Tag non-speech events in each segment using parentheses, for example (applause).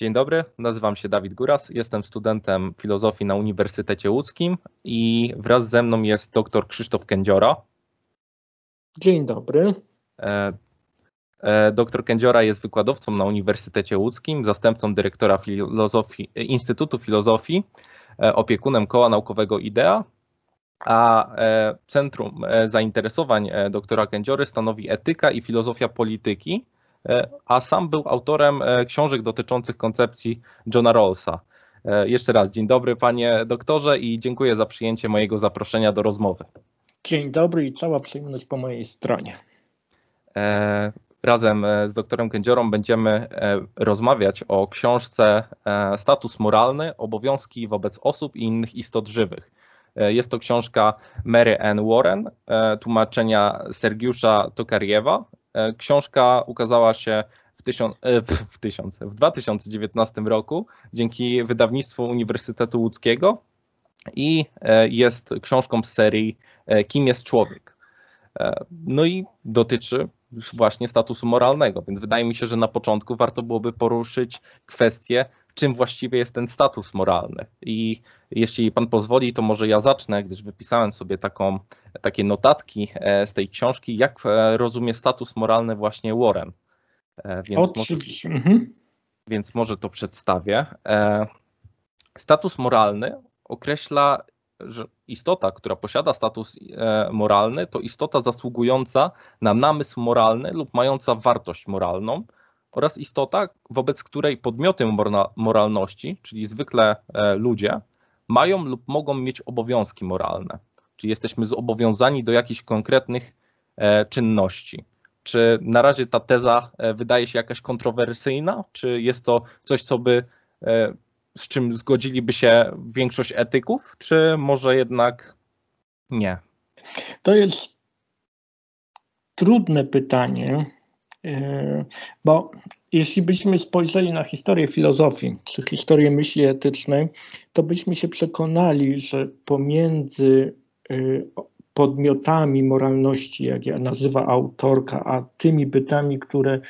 Dzień dobry, nazywam się Dawid Góras, jestem studentem filozofii na Uniwersytecie Łódzkim i wraz ze mną jest dr Krzysztof Kędziora. Dzień dobry. E, e, Doktor Kędziora jest wykładowcą na Uniwersytecie Łódzkim, zastępcą dyrektora filozofii, Instytutu Filozofii, e, opiekunem koła naukowego IDEA, a centrum zainteresowań doktora Kędziory stanowi etyka i filozofia polityki, a sam był autorem książek dotyczących koncepcji Johna Rawlsa. Jeszcze raz dzień dobry panie doktorze i dziękuję za przyjęcie mojego zaproszenia do rozmowy. Dzień dobry i cała przyjemność po mojej stronie. E, razem e, z doktorem Kędziorą będziemy e, rozmawiać o książce Status moralny, obowiązki wobec osób i innych istot żywych. Jest to książka Mary Ann Warren, tłumaczenia Sergiusza Tokariewa. Książka ukazała się w, tysiąc, w, tysiąc, w 2019 roku dzięki wydawnictwu Uniwersytetu Łódzkiego i jest książką z serii Kim jest człowiek. No i dotyczy właśnie statusu moralnego, więc wydaje mi się, że na początku warto byłoby poruszyć kwestię, czym właściwie jest ten status moralny. I jeśli pan pozwoli, to może ja zacznę, gdyż wypisałem sobie taką, takie notatki e, z tej książki, jak e, rozumie status moralny właśnie Warren. E, więc Oczywiście. Może, mhm. więc może to przedstawię. Status moralny określa że istota, która posiada status moralny, to istota zasługująca na namysł moralny lub mająca wartość moralną oraz istota, wobec której podmioty moralności, czyli zwykle e, ludzie, mają lub mogą mieć obowiązki moralne. Czyli jesteśmy zobowiązani do jakichś konkretnych e, czynności. Czy na razie ta teza wydaje się jakaś kontrowersyjna, czy jest to coś, co by z czym zgodziliby się większość etyków, czy może jednak nie? To jest trudne pytanie, e, bo jeśli byśmy spojrzeli na historię filozofii, czy historię myśli etycznej, to byśmy się przekonali, że pomiędzy e, podmiotami moralności, jak ja nazywa autorka, a tymi bytami, które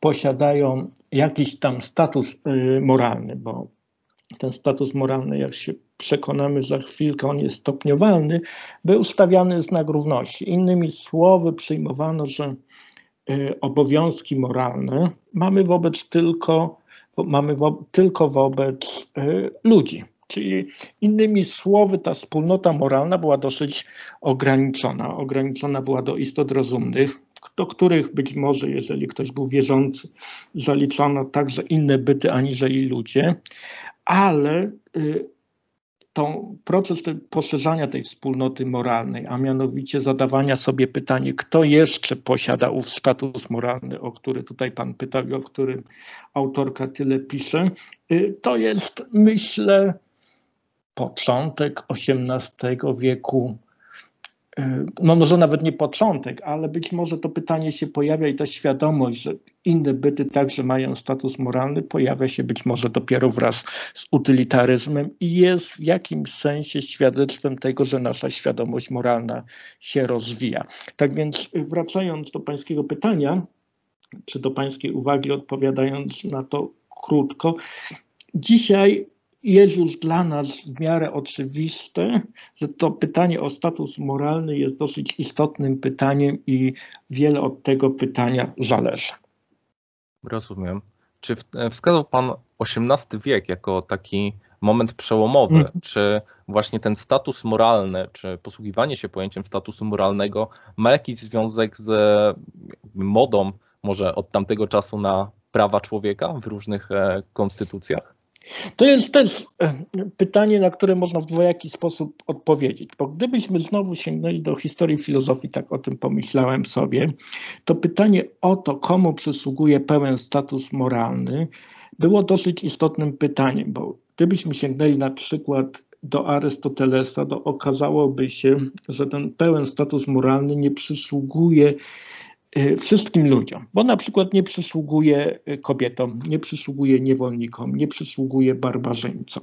posiadają jakiś tam status e, moralny, bo ten status moralny, jak się przekonamy za chwilkę, on jest stopniowalny, był stawiany znak równości. Innymi słowy, przyjmowano, że obowiązki moralne mamy wobec tylko, mamy wo, tylko wobec y, ludzi. Czyli innymi słowy, ta wspólnota moralna była dosyć ograniczona. Ograniczona była do istot rozumnych, do których być może, jeżeli ktoś był wierzący, zaliczono także inne byty aniżeli ludzie, ale y, tą proces poszerzania tej wspólnoty moralnej, a mianowicie zadawania sobie pytanie, kto jeszcze posiada ów status moralny, o który tutaj Pan pytał i o którym autorka tyle pisze, y, to jest, myślę, początek XVIII wieku no może nawet nie początek, ale być może to pytanie się pojawia i ta świadomość, że inne byty także mają status moralny, pojawia się być może dopiero wraz z utylitaryzmem i jest w jakimś sensie świadectwem tego, że nasza świadomość moralna się rozwija. Tak więc wracając do pańskiego pytania, czy do pańskiej uwagi odpowiadając na to krótko, dzisiaj jest już dla nas w miarę oczywiste, że to pytanie o status moralny jest dosyć istotnym pytaniem i wiele od tego pytania zależy. Rozumiem. Czy e, wskazał Pan XVIII wiek jako taki moment przełomowy? Mm. Czy właśnie ten status moralny, czy posługiwanie się pojęciem statusu moralnego ma jakiś związek z modą może od tamtego czasu na prawa człowieka w różnych e, konstytucjach? To jest też e, pytanie, na które można w dwojaki sposób odpowiedzieć, bo gdybyśmy znowu sięgnęli do historii filozofii, tak o tym pomyślałem sobie, to pytanie o to, komu przysługuje pełen status moralny, było dosyć istotnym pytaniem, bo gdybyśmy sięgnęli na przykład do Arystotelesa, to okazałoby się, że ten pełen status moralny nie przysługuje wszystkim ludziom, bo na przykład nie przysługuje y, kobietom, nie przysługuje niewolnikom, nie przysługuje barbarzyńcom.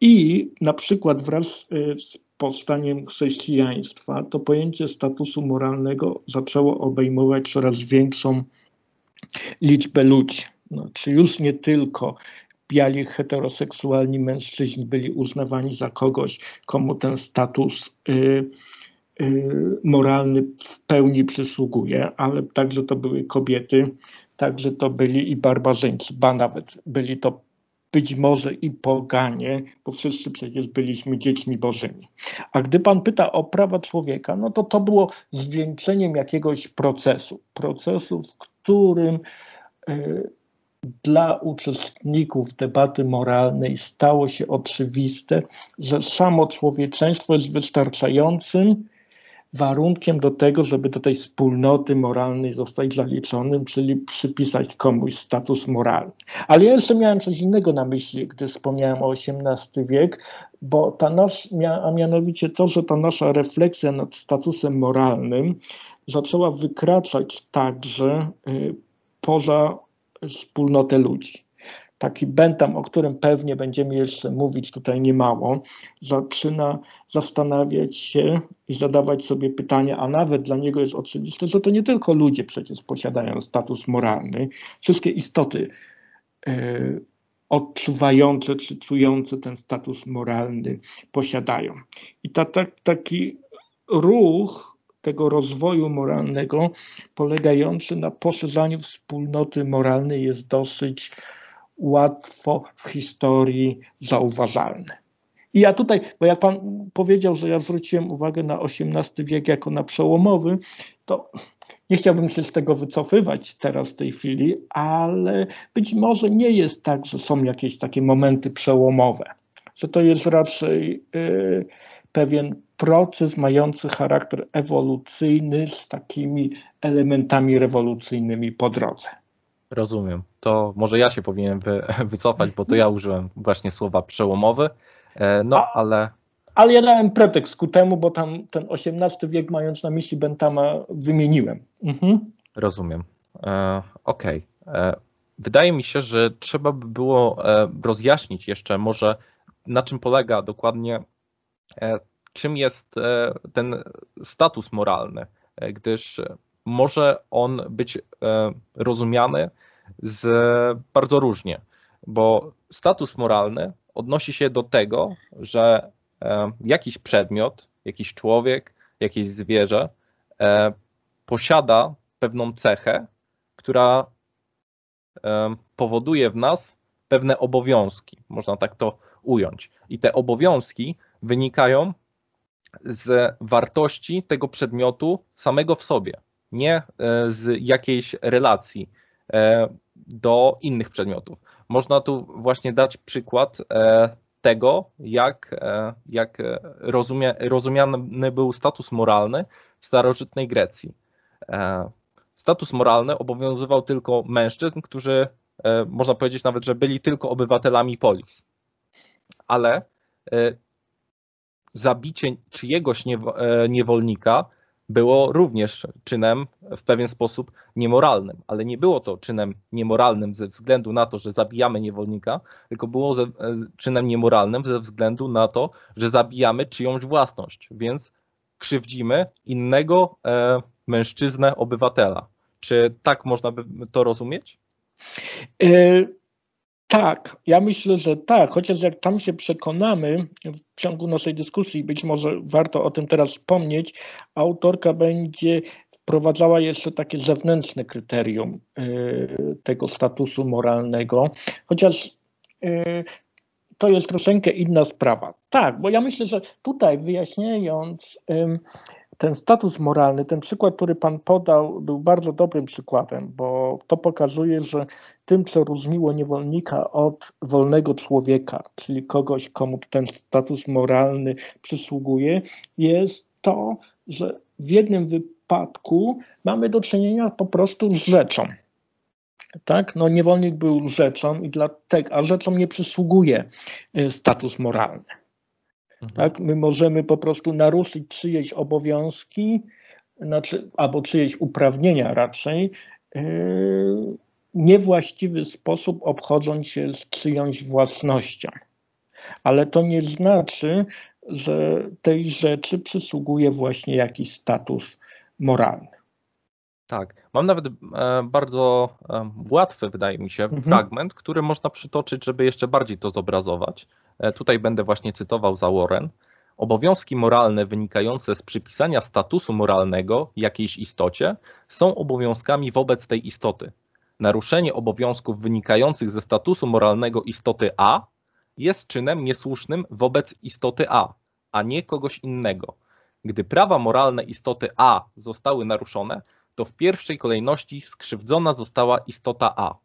I na przykład wraz y, z powstaniem chrześcijaństwa to pojęcie statusu moralnego zaczęło obejmować coraz większą liczbę ludzi. Znaczy już nie tylko biali heteroseksualni mężczyźni byli uznawani za kogoś, komu ten status y, y, moralny w pełni przysługuje, ale także to były kobiety, także to byli i barbarzyńcy, ba nawet byli to być może i poganie, bo wszyscy przecież byliśmy dziećmi bożymi. A gdy pan pyta o prawa człowieka, no to to było zwieńczeniem jakiegoś procesu, procesu, w którym y, dla uczestników debaty moralnej stało się oczywiste, że samo człowieczeństwo jest wystarczającym warunkiem do tego, żeby do tej wspólnoty moralnej zostać zaliczonym, czyli przypisać komuś status moralny. Ale ja jeszcze miałem coś innego na myśli, gdy wspomniałem o XVIII wiek, bo ta nasz, a mianowicie to, że ta nasza refleksja nad statusem moralnym zaczęła wykraczać także y, poza wspólnotę ludzi. Taki Bentham, o którym pewnie będziemy jeszcze mówić tutaj niemało, zaczyna zastanawiać się i zadawać sobie pytania, a nawet dla niego jest oczywiste, że to nie tylko ludzie przecież posiadają status moralny, wszystkie istoty e, odczuwające czy czujące ten status moralny posiadają. I ta, ta, taki ruch tego rozwoju moralnego polegający na poszerzaniu wspólnoty moralnej jest dosyć łatwo w historii zauważalny. I ja tutaj, bo jak pan powiedział, że ja zwróciłem uwagę na XVIII wiek jako na przełomowy, to nie chciałbym się z tego wycofywać teraz w tej chwili, ale być może nie jest tak, że są jakieś takie momenty przełomowe, że to jest raczej y, pewien proces mający charakter ewolucyjny z takimi elementami rewolucyjnymi po drodze. Rozumiem. To może ja się powinienem wy, (laughs) wycofać, bo to ja użyłem właśnie słowa przełomowy. E, no, ale. Ale ja dałem pretekst ku temu, bo tam ten XVIII wiek, mając na myśli Bentama, wymieniłem. Mhm. Rozumiem. E, Okej. Okay. E, wydaje mi się, że trzeba by było e, rozjaśnić jeszcze może, na czym polega dokładnie czym jest ten status moralny, gdyż może on być e, rozumiany z bardzo różnie, bo status moralny odnosi się do tego, że jakiś przedmiot, jakiś człowiek, jakieś zwierzę posiada pewną cechę, która powoduje w nas pewne obowiązki, można tak to ująć. I te obowiązki wynikają z wartości tego przedmiotu samego w sobie, nie e, z jakiejś relacji e, do innych przedmiotów. Można tu właśnie dać przykład e, tego, jak, jak rozumia, rozumiany był status moralny w starożytnej Grecji. Status moralny obowiązywał tylko mężczyzn, którzy można powiedzieć nawet, że byli tylko obywatelami polis. Ale zabicie czyjegoś niewolnika było również czynem w pewien sposób niemoralnym, ale nie było to czynem niemoralnym ze względu na to, że zabijamy niewolnika, tylko było ze, e, czynem niemoralnym ze względu na to, że zabijamy czyjąś własność, więc krzywdzimy innego e, mężczyznę, obywatela. Czy tak można by to rozumieć? E, tak, ja myślę, że tak, chociaż jak tam się przekonamy w ciągu naszej dyskusji, być może warto o tym teraz wspomnieć, autorka będzie wprowadzała jeszcze takie zewnętrzne kryterium y, tego statusu moralnego, chociaż y, to jest troszeczkę inna sprawa. Tak, bo ja myślę, że tutaj wyjaśniając ten status moralny, ten przykład, który Pan podał, był bardzo dobrym przykładem, bo to pokazuje, że tym, co różniło niewolnika od wolnego człowieka, czyli kogoś, komu ten status moralny przysługuje, jest to, że w jednym wypadku mamy do czynienia po prostu z rzeczą. Tak? No, niewolnik był rzeczą, i dlatego, a rzeczą nie przysługuje y, status moralny. Mhm. Tak? My możemy po prostu naruszyć czyjeś obowiązki, znaczy, albo czyjeś uprawnienia raczej, yy, niewłaściwy sposób obchodząc się z czyjąś własnością. Ale to nie znaczy, że tej rzeczy przysługuje właśnie jakiś status moralny. Tak, mam nawet e, bardzo e, łatwy, wydaje mi się, mhm. fragment, który można przytoczyć, żeby jeszcze bardziej to zobrazować. E, tutaj będę właśnie cytował za Warren. Obowiązki moralne wynikające z przypisania statusu moralnego jakiejś istocie są obowiązkami wobec tej istoty. Naruszenie obowiązków wynikających ze statusu moralnego istoty A jest czynem niesłusznym wobec istoty A, a nie kogoś innego. Gdy prawa moralne istoty A zostały naruszone, to w pierwszej kolejności skrzywdzona została istota A.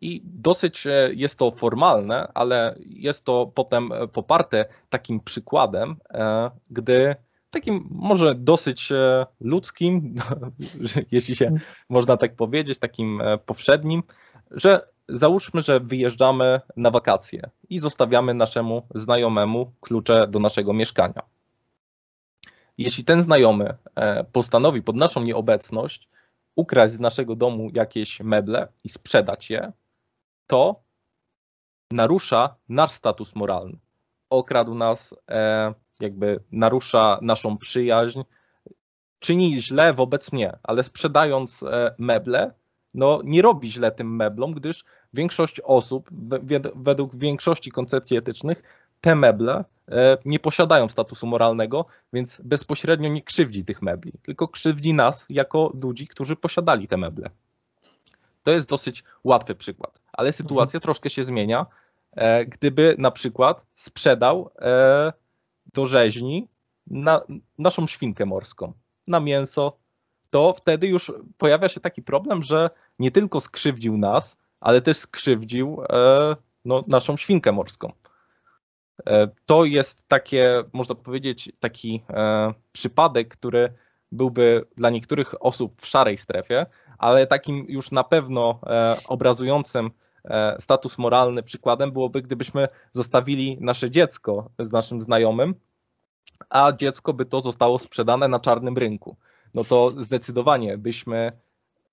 I dosyć e, jest to formalne, ale jest to potem e, poparte takim przykładem, e, gdy takim może dosyć ludzkim, (laughs) jeśli się można tak powiedzieć, takim powszednim, że załóżmy, że wyjeżdżamy na wakacje i zostawiamy naszemu znajomemu klucze do naszego mieszkania. Jeśli ten znajomy postanowi pod naszą nieobecność ukraść z naszego domu jakieś meble i sprzedać je, to narusza nasz status moralny. Okradł nas, e, jakby narusza naszą przyjaźń, czyni źle wobec mnie, ale sprzedając e, meble, no nie robi źle tym meblom, gdyż większość osób, według większości koncepcji etycznych, te meble e, nie posiadają statusu moralnego, więc bezpośrednio nie krzywdzi tych mebli, tylko krzywdzi nas jako ludzi, którzy posiadali te meble. To jest dosyć łatwy przykład, ale sytuacja mhm. troszkę się zmienia, e, gdyby na przykład sprzedał e, do rzeźni na, naszą świnkę morską na mięso, to wtedy już pojawia się taki problem, że nie tylko skrzywdził nas, ale też skrzywdził e, no, naszą świnkę morską. To jest takie, można powiedzieć, taki przypadek, który byłby dla niektórych osób w szarej strefie, ale takim już na pewno e, obrazującym e, status moralny przykładem byłoby, gdybyśmy zostawili nasze dziecko z naszym znajomym, a dziecko by to zostało sprzedane na czarnym rynku. No to zdecydowanie byśmy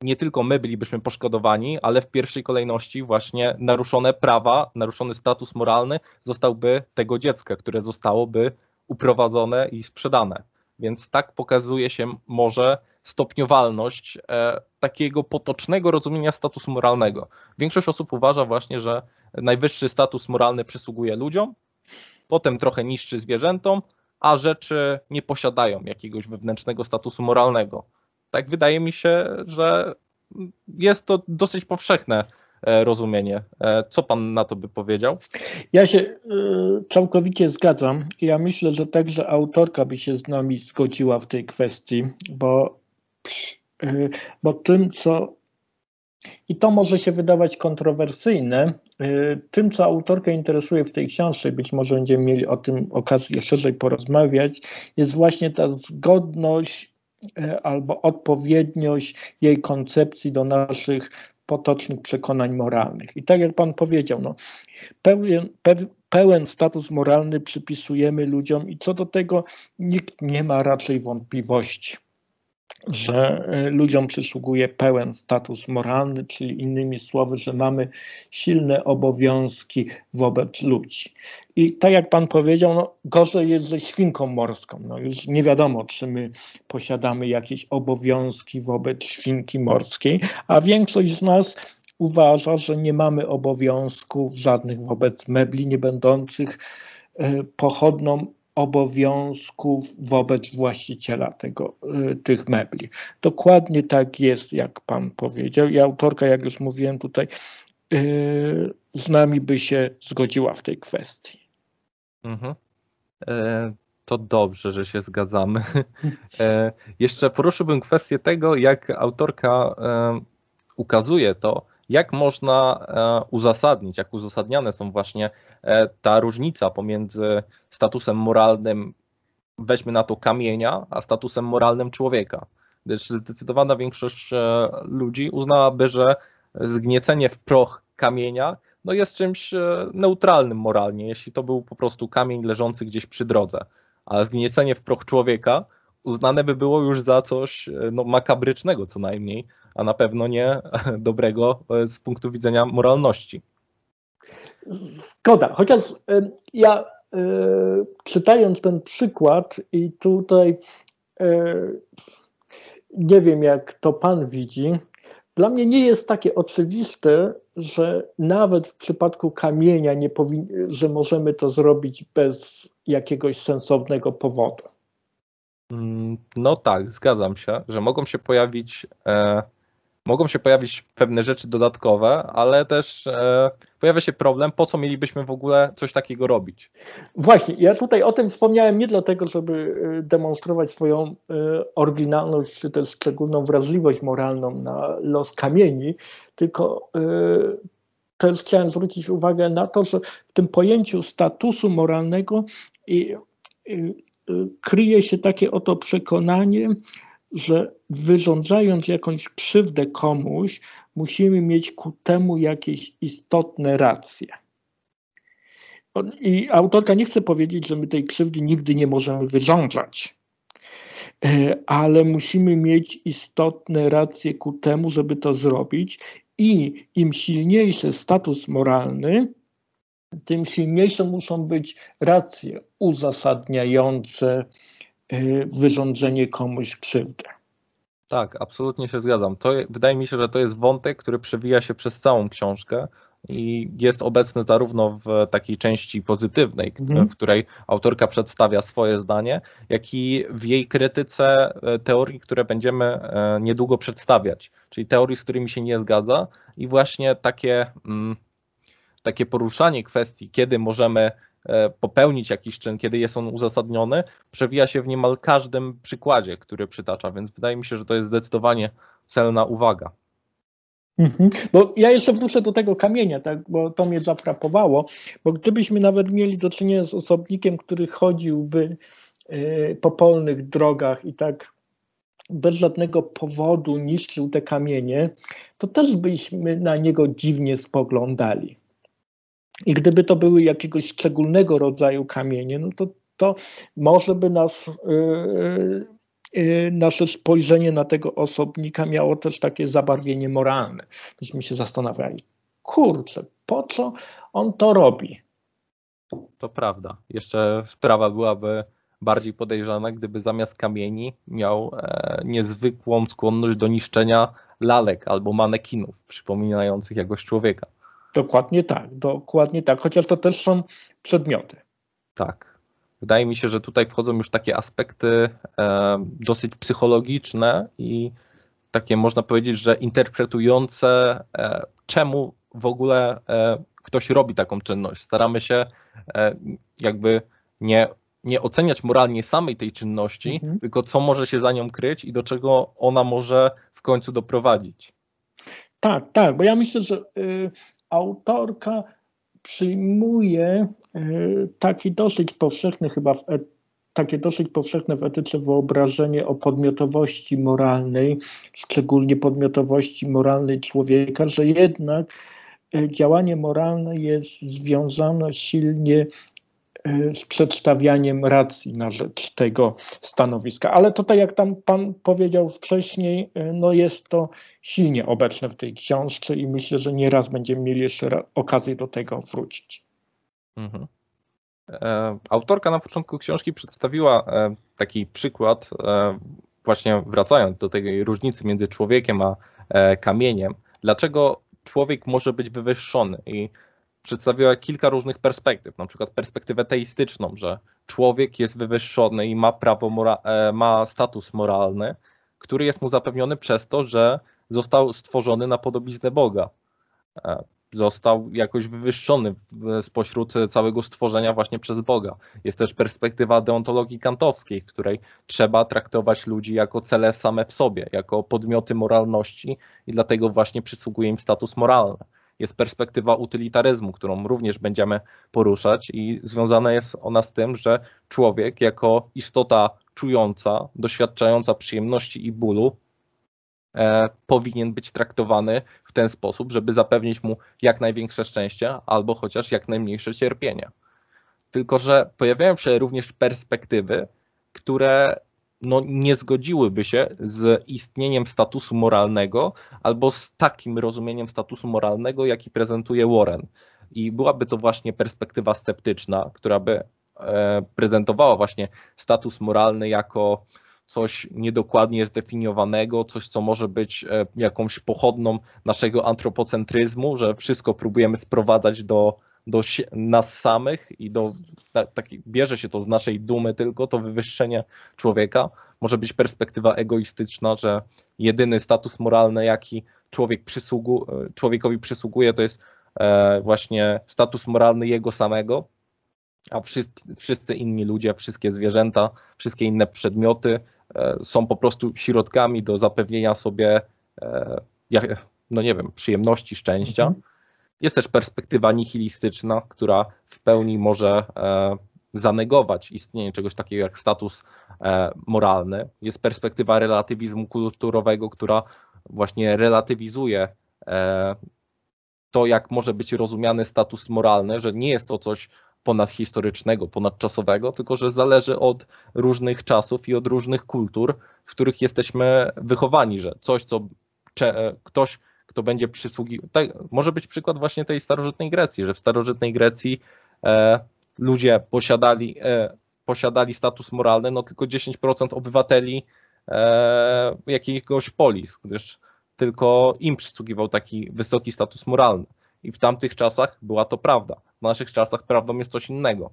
nie tylko my bylibyśmy poszkodowani, ale w pierwszej kolejności właśnie naruszone prawa, naruszony status moralny zostałby tego dziecka, które zostałoby uprowadzone i sprzedane. Więc tak pokazuje się może stopniowalność e, takiego potocznego rozumienia statusu moralnego. Większość osób uważa właśnie, że najwyższy status moralny przysługuje ludziom, potem trochę niższy zwierzętom, a rzeczy nie posiadają jakiegoś wewnętrznego statusu moralnego. Tak wydaje mi się, że jest to dosyć powszechne rozumienie. E, co pan na to by powiedział? Ja się e, całkowicie zgadzam. Ja myślę, że także autorka by się z nami zgodziła w tej kwestii, bo, bo tym, co i to może się wydawać kontrowersyjne. Tym, co autorkę interesuje w tej książce, być może będziemy mieli o tym okazję szerzej porozmawiać, jest właśnie ta zgodność albo odpowiedniość jej koncepcji do naszych potocznych przekonań moralnych. I tak jak Pan powiedział, no, pełen, pełen status moralny przypisujemy ludziom i co do tego nikt nie ma raczej wątpliwości że e, ludziom przysługuje pełen status moralny, czyli innymi słowy, że mamy silne obowiązki wobec ludzi. I tak jak Pan powiedział, no, gorzej jest ze świnką morską. No, już nie wiadomo, czy my posiadamy jakieś obowiązki wobec świnki morskiej, a większość z nas uważa, że nie mamy obowiązków żadnych wobec mebli nie będących e, pochodną obowiązków wobec właściciela tego, y, tych mebli. Dokładnie tak jest, jak pan powiedział. I autorka, jak już mówiłem tutaj, y, z nami by się zgodziła w tej kwestii. Mhm. E, to dobrze, że się zgadzamy. (laughs) E, jeszcze poruszyłbym kwestię tego, jak autorka e, ukazuje to, jak można e, uzasadnić, jak uzasadniane są właśnie e, ta różnica pomiędzy statusem moralnym, weźmy na to kamienia, a statusem moralnym człowieka. Gdyż zdecydowana większość e, ludzi uznałaby, że zgniecenie w proch kamienia no jest czymś neutralnym moralnie, jeśli to był po prostu kamień leżący gdzieś przy drodze. A zgniecenie w proch człowieka uznane by było już za coś no, makabrycznego co najmniej, a na pewno nie dobrego e, z punktu widzenia moralności. Zgoda, chociaż e, ja e, czytając ten przykład i tutaj nie wiem jak to pan widzi, dla mnie nie jest takie oczywiste, że nawet w przypadku kamienia nie powin- że możemy to zrobić bez jakiegoś sensownego powodu. Mm, no tak, zgadzam się, że mogą się pojawić e, mogą się pojawić pewne rzeczy dodatkowe, ale też e, pojawia się problem, po co mielibyśmy w ogóle coś takiego robić. Właśnie, ja tutaj o tym wspomniałem nie dlatego, żeby e, demonstrować swoją e, oryginalność czy też szczególną wrażliwość moralną na los kamieni, tylko e, też chciałem zwrócić uwagę na to, że w tym pojęciu statusu moralnego kryje się takie oto przekonanie, że wyrządzając jakąś krzywdę komuś, musimy mieć ku temu jakieś istotne racje. I autorka nie chce powiedzieć, że my tej krzywdy nigdy nie możemy wyrządzać, e, ale musimy mieć istotne racje ku temu, żeby to zrobić. I im silniejszy status moralny, tym silniejsze muszą być racje uzasadniające wyrządzenie komuś krzywdy. Tak, absolutnie się zgadzam. To, wydaje mi się, że to jest wątek, który przewija się przez całą książkę i jest obecny zarówno w takiej części pozytywnej, mhm. w której autorka przedstawia swoje zdanie, jak i w jej krytyce e, teorii, które będziemy e, niedługo przedstawiać, czyli teorii, z którymi się nie zgadza i właśnie takie, mm, takie poruszanie kwestii, kiedy możemy popełnić jakiś czyn, kiedy jest on uzasadniony, przewija się w niemal każdym przykładzie, który przytacza, więc wydaje mi się, że to jest zdecydowanie celna uwaga. Mhm. Bo ja jeszcze wrócę do tego kamienia, tak, bo to mnie zafrapowało, bo gdybyśmy nawet mieli do czynienia z osobnikiem, który chodziłby e, po polnych drogach i tak bez żadnego powodu niszczył te kamienie, to też byśmy na niego dziwnie spoglądali. I gdyby to były jakiegoś szczególnego rodzaju kamienie, no to, to może by nas, yy, yy, nasze spojrzenie na tego osobnika miało też takie zabarwienie moralne. Myśmy się zastanawiali, kurczę, po co on to robi? To prawda. Jeszcze sprawa byłaby bardziej podejrzana, gdyby zamiast kamieni miał e, niezwykłą skłonność do niszczenia lalek albo manekinów przypominających jakoś człowieka. Dokładnie tak, dokładnie tak, chociaż to też są przedmioty. Tak. Wydaje mi się, że tutaj wchodzą już takie aspekty e, dosyć psychologiczne i takie można powiedzieć, że interpretujące, e, czemu w ogóle e, ktoś robi taką czynność. Staramy się e, jakby nie, nie oceniać moralnie samej tej czynności, mhm. tylko co może się za nią kryć i do czego ona może w końcu doprowadzić. Tak, tak, bo ja myślę, że y, autorka przyjmuje e, taki dosyć powszechny chyba w e, takie dosyć powszechne w etyce wyobrażenie o podmiotowości moralnej, szczególnie podmiotowości moralnej człowieka, że jednak e, działanie moralne jest związane silnie z przedstawianiem racji na rzecz tego stanowiska. Ale tutaj, jak tam Pan powiedział wcześniej, no jest to silnie obecne w tej książce i myślę, że nieraz będziemy mieli jeszcze okazję do tego wrócić. Mhm. E, autorka na początku książki przedstawiła e, taki przykład, e, właśnie wracając do tej różnicy między człowiekiem a kamieniem. Dlaczego człowiek może być wywyższony? I przedstawiła kilka różnych perspektyw, na przykład perspektywę teistyczną, że człowiek jest wywyższony i ma prawo, mora- ma status moralny, który jest mu zapewniony przez to, że został stworzony na podobiznę Boga. E, został jakoś wywyższony spośród całego stworzenia właśnie przez Boga. Jest też perspektywa deontologii kantowskiej, w której trzeba traktować ludzi jako cele same w sobie, jako podmioty moralności i dlatego właśnie przysługuje im status moralny. Jest perspektywa utylitaryzmu, którą również będziemy poruszać i związana jest ona z tym, że człowiek jako istota czująca, doświadczająca przyjemności i bólu E, powinien być traktowany w ten sposób, żeby zapewnić mu jak największe szczęście albo chociaż jak najmniejsze cierpienie. Tylko, że pojawiają się również perspektywy, które no, nie zgodziłyby się z istnieniem statusu moralnego albo z takim rozumieniem statusu moralnego, jaki prezentuje Warren. I byłaby to właśnie perspektywa sceptyczna, która by e, prezentowała właśnie status moralny jako coś niedokładnie zdefiniowanego, coś, co może być jakąś pochodną naszego antropocentryzmu, że wszystko próbujemy sprowadzać do, do nas samych i do, tak, bierze się to z naszej dumy tylko, to wywyższenie człowieka. Może być perspektywa egoistyczna, że jedyny status moralny, jaki człowiek przysługu, człowiekowi przysługuje, to jest e, właśnie status moralny jego samego, a wszyscy, wszyscy inni ludzie, wszystkie zwierzęta, wszystkie inne przedmioty e, są po prostu środkami do zapewnienia sobie, e, no nie wiem, przyjemności, szczęścia. Mhm. Jest też perspektywa nihilistyczna, która w pełni może zanegować istnienie czegoś takiego jak status moralny. Jest perspektywa relatywizmu kulturowego, która właśnie relatywizuje e, to, jak może być rozumiany status moralny, że nie jest to coś ponadhistorycznego, ponadczasowego, tylko że zależy od różnych czasów i od różnych kultur, w których jesteśmy wychowani, że coś, co ktoś, kto będzie przysługiwał. Tak, może być przykład właśnie tej starożytnej Grecji, że w starożytnej Grecji e, ludzie posiadali, e, posiadali status moralny, no tylko 10% obywateli e, jakiegoś polis, gdyż tylko im przysługiwał taki wysoki status moralny. I w tamtych czasach była to prawda. W naszych czasach prawdą jest coś innego.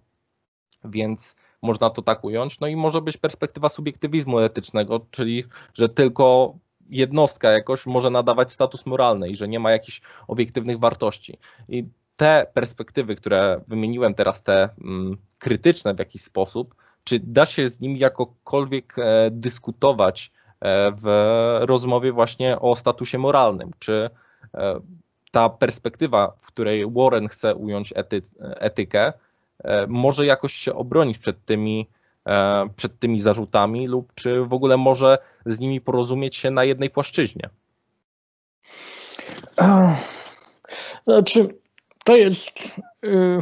Więc można to tak ująć. No i może być perspektywa subiektywizmu etycznego, czyli że tylko jednostka jakoś może nadawać status moralny i że nie ma jakichś obiektywnych wartości. I te perspektywy, które wymieniłem teraz, te mm, krytyczne w jakiś sposób, czy da się z nimi jakokolwiek e, dyskutować e, w rozmowie właśnie o statusie moralnym? Czy e, ta perspektywa, w której Warren chce ująć ety, etykę, może jakoś się obronić przed tymi, przed tymi zarzutami, lub czy w ogóle może z nimi porozumieć się na jednej płaszczyźnie? Znaczy, to jest y,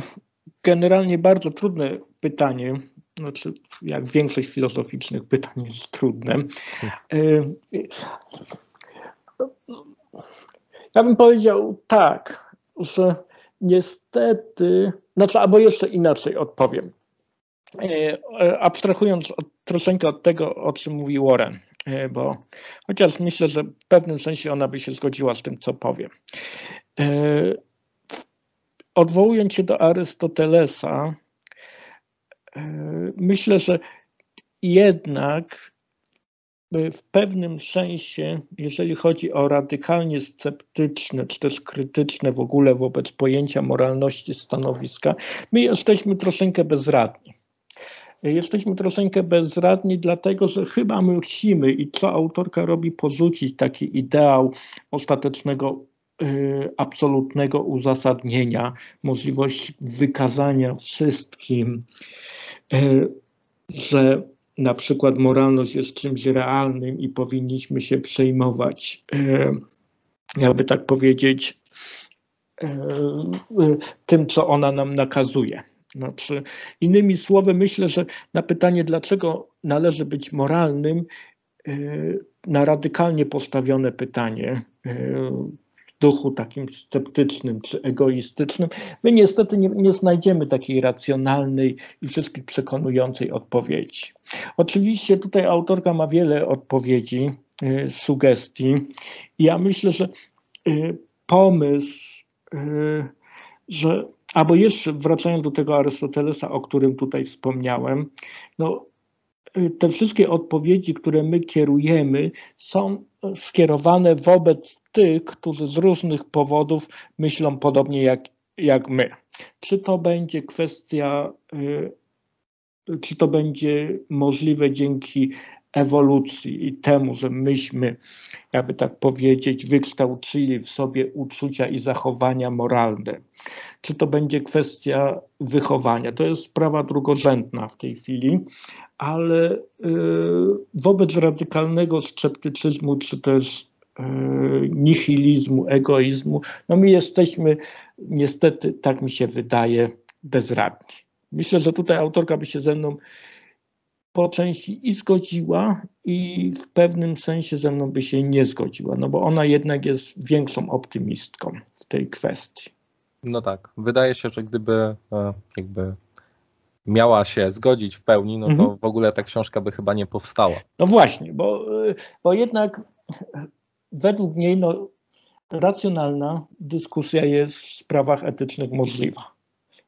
generalnie bardzo trudne pytanie, znaczy, jak większość filozoficznych pytań jest trudne. Hmm. Ja bym powiedział tak, że niestety, znaczy, albo jeszcze inaczej odpowiem. Abstrahując od, troszeczkę od tego, o czym mówi Warren, bo chociaż myślę, że w pewnym sensie ona by się zgodziła z tym, co powiem. Odwołując się do Arystotelesa, E, myślę, że jednak e, w pewnym sensie, jeżeli chodzi o radykalnie sceptyczne, czy też krytyczne w ogóle wobec pojęcia moralności stanowiska, my jesteśmy troszeczkę bezradni. Jesteśmy troszeczkę bezradni, dlatego że chyba musimy, i co autorka robi, porzucić taki ideał ostatecznego, absolutnego uzasadnienia, możliwość wykazania wszystkim, E, że na przykład moralność jest czymś realnym i powinniśmy się przejmować, e, jakby tak powiedzieć, tym, co ona nam nakazuje. Znaczy, innymi słowy, myślę, że na pytanie, dlaczego należy być moralnym, na radykalnie postawione pytanie, duchu takim sceptycznym czy egoistycznym, my niestety nie, nie znajdziemy takiej racjonalnej i wszystkich przekonującej odpowiedzi. Oczywiście tutaj autorka ma wiele odpowiedzi, y, sugestii. Ja myślę, że pomysł, że albo jeszcze wracając do tego Arystotelesa, o którym tutaj wspomniałem, no, y, te wszystkie odpowiedzi, które my kierujemy, są skierowane wobec tych, którzy z różnych powodów myślą podobnie jak, jak my. Czy to będzie kwestia, y, czy to będzie możliwe dzięki ewolucji i temu, że myśmy, jakby tak powiedzieć, wykształcili w sobie uczucia i zachowania moralne. Czy to będzie kwestia wychowania? To jest sprawa drugorzędna w tej chwili, ale y, wobec radykalnego sceptycyzmu, czy też y, nihilizmu, egoizmu, no my jesteśmy niestety, tak mi się wydaje, bezradni. Myślę, że tutaj autorka by się ze mną po części i zgodziła, i w pewnym sensie ze mną by się nie zgodziła, no bo ona jednak jest większą optymistką w tej kwestii. No tak, wydaje się, że gdyby e, jakby miała się zgodzić w pełni, no to Mhm. w ogóle ta książka by chyba nie powstała. No właśnie, bo, y, bo jednak według niej no, racjonalna dyskusja jest w sprawach etycznych możliwa.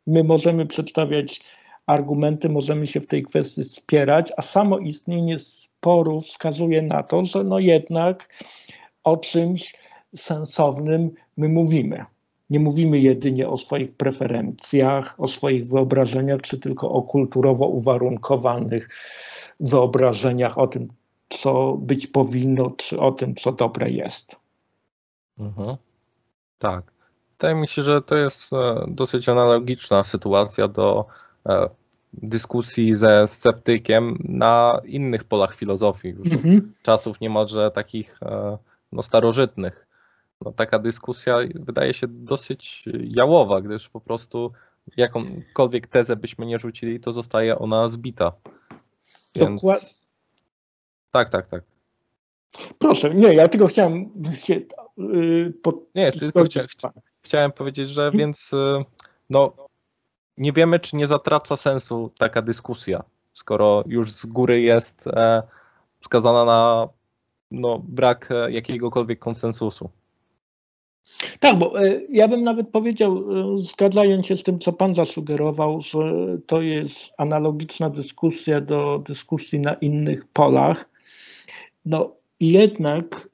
My możemy przedstawiać argumenty, możemy się w tej kwestii spierać, a samo istnienie sporu wskazuje na to, że no jednak o czymś sensownym my mówimy. Nie mówimy jedynie o swoich preferencjach, o swoich wyobrażeniach, czy tylko o kulturowo uwarunkowanych wyobrażeniach o tym, co być powinno, czy o tym, co dobre jest. Mhm. Tak. Wydaje mi się, że to jest e, dosyć analogiczna sytuacja do dyskusji ze sceptykiem na innych polach filozofii, już Mhm. czasów niemalże takich e, no, starożytnych. No, taka dyskusja wydaje się dosyć jałowa, gdyż po prostu jakąkolwiek tezę byśmy nie rzucili, to zostaje ona zbita. Więc... Tak, tak, tak. Proszę, nie, ja tylko chciałem się yy, pod... Nie, tylko chcia, chcia, chciałem powiedzieć, że więc no, nie wiemy, czy nie zatraca sensu taka dyskusja, skoro już z góry jest e, wskazana na no, brak e, jakiegokolwiek konsensusu. Tak, bo e, ja bym nawet powiedział, e, zgadzając się z tym, co Pan zasugerował, że to jest analogiczna dyskusja do dyskusji na innych polach. No jednak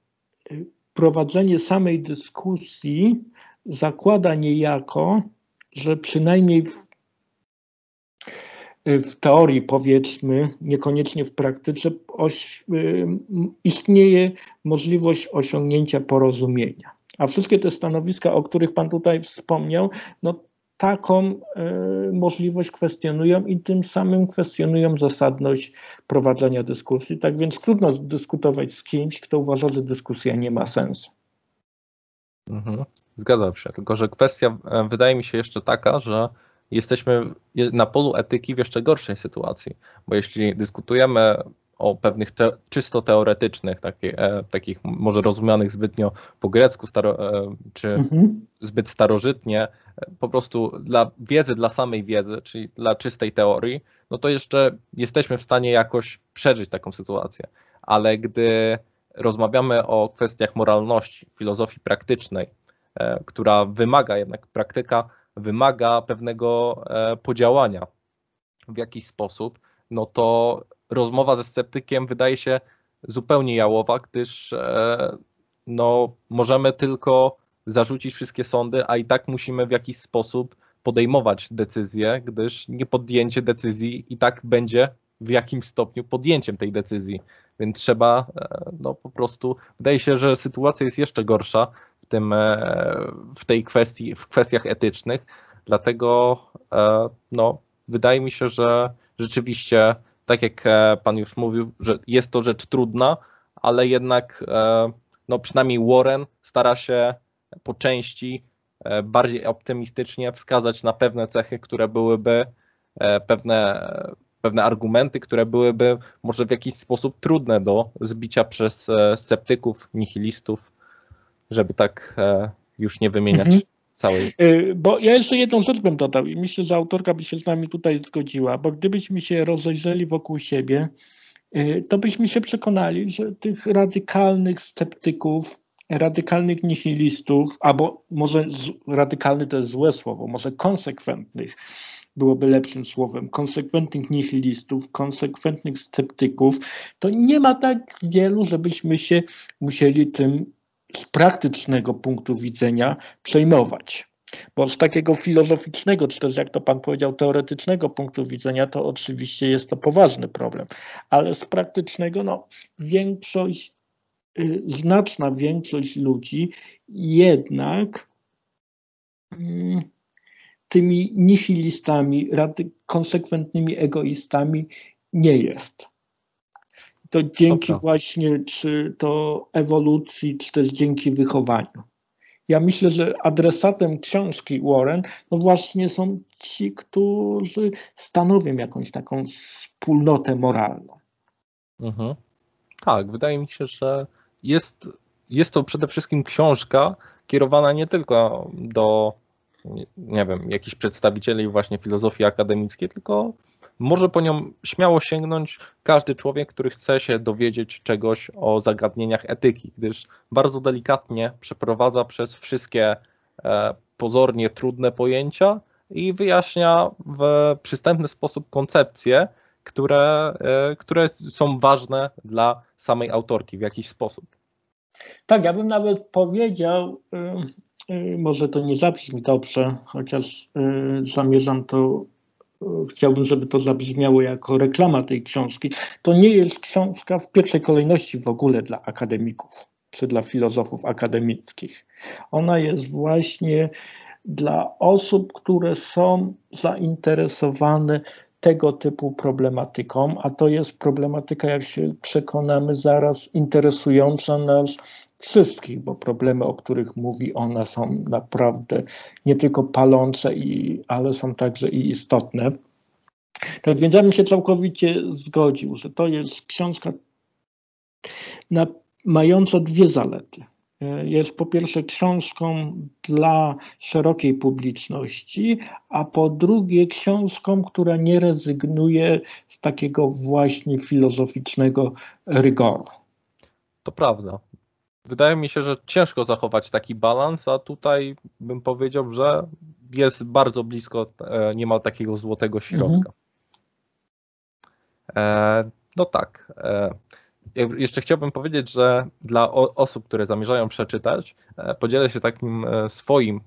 prowadzenie samej dyskusji zakłada niejako, że przynajmniej w, w teorii, powiedzmy, niekoniecznie w praktyce, oś, y, istnieje możliwość osiągnięcia porozumienia. A wszystkie te stanowiska, o których Pan tutaj wspomniał, no taką y, możliwość kwestionują i tym samym kwestionują zasadność prowadzenia dyskusji. Tak więc trudno dyskutować z kimś, kto uważa, że dyskusja nie ma sensu. Mhm. Zgadzam się, tylko że kwestia e, wydaje mi się jeszcze taka, że jesteśmy na polu etyki w jeszcze gorszej sytuacji, bo jeśli dyskutujemy o pewnych te, czysto teoretycznych, takie, e, takich może rozumianych zbytnio po grecku staro, e, czy Mhm. zbyt starożytnie, e, po prostu dla wiedzy, dla samej wiedzy, czyli dla czystej teorii, no to jeszcze jesteśmy w stanie jakoś przeżyć taką sytuację. Ale gdy rozmawiamy o kwestiach moralności, filozofii praktycznej, e, która wymaga jednak, praktyka wymaga pewnego e, podziałania w jakiś sposób, no to rozmowa ze sceptykiem wydaje się zupełnie jałowa, gdyż e, no, możemy tylko zarzucić wszystkie sądy, a i tak musimy w jakiś sposób podejmować decyzje, gdyż niepodjęcie decyzji i tak będzie w jakimś stopniu podjęciem tej decyzji. Więc trzeba e, no, po prostu, wydaje się, że sytuacja jest jeszcze gorsza tym, e, w tej kwestii, w kwestiach etycznych, dlatego e, no, wydaje mi się, że rzeczywiście, tak jak Pan już mówił, że jest to rzecz trudna, ale jednak no, przynajmniej Warren stara się po części bardziej optymistycznie wskazać na pewne cechy, które byłyby pewne, pewne argumenty, które byłyby może w jakiś sposób trudne do zbicia przez sceptyków, nihilistów, żeby tak już nie wymieniać Mhm. całej. Y, Bo ja jeszcze jedną rzecz bym dodał i myślę, że autorka by się z nami tutaj zgodziła, bo gdybyśmy się rozejrzeli wokół siebie, y, to byśmy się przekonali, że tych radykalnych sceptyków, radykalnych nihilistów, albo może z, radykalny to jest złe słowo, może konsekwentnych byłoby lepszym słowem, konsekwentnych nihilistów, konsekwentnych sceptyków, to nie ma tak wielu, żebyśmy się musieli tym z praktycznego punktu widzenia przejmować. Bo z takiego filozoficznego, czy też jak to Pan powiedział, teoretycznego punktu widzenia, to oczywiście jest to poważny problem. Ale z praktycznego, no, większość, y, znaczna większość ludzi jednak mm, tymi nihilistami, konsekwentnymi egoistami nie jest. To dzięki Dobra. właśnie czy to ewolucji, czy też dzięki wychowaniu. Ja myślę, że adresatem książki Warren no właśnie są ci, którzy stanowią jakąś taką wspólnotę moralną. Mhm. Tak, wydaje mi się, że jest, jest to przede wszystkim książka kierowana nie tylko do, nie, wiem, jakichś przedstawicieli właśnie filozofii akademickiej, tylko może po nią śmiało sięgnąć każdy człowiek, który chce się dowiedzieć czegoś o zagadnieniach etyki, gdyż bardzo delikatnie przeprowadza przez wszystkie e, pozornie trudne pojęcia i wyjaśnia w przystępny sposób koncepcje, które, e, które są ważne dla samej autorki w jakiś sposób. Tak, ja bym nawet powiedział, y, może to nie zabrzmi dobrze, chociaż zamierzam to, chciałbym, żeby to zabrzmiało jako reklama tej książki. To nie jest książka w pierwszej kolejności w ogóle dla akademików czy dla filozofów akademickich. Ona jest właśnie dla osób, które są zainteresowane tego typu problematyką, a to jest problematyka, jak się przekonamy zaraz, interesująca nas wszystkich, bo problemy, o których mówi ona, są naprawdę nie tylko palące, i, ale są także i istotne. Tak więc ja bym się całkowicie zgodził, że to jest książka na, mająca dwie zalety. Jest po pierwsze książką dla szerokiej publiczności, a po drugie książką, która nie rezygnuje z takiego właśnie filozoficznego rygoru. To prawda. Wydaje mi się, że ciężko zachować taki balans, a tutaj bym powiedział, że jest bardzo blisko e, niemal takiego złotego środka. Mhm. No tak. E, jeszcze chciałbym powiedzieć, że dla osób, które zamierzają przeczytać, podzielę się takim swoim,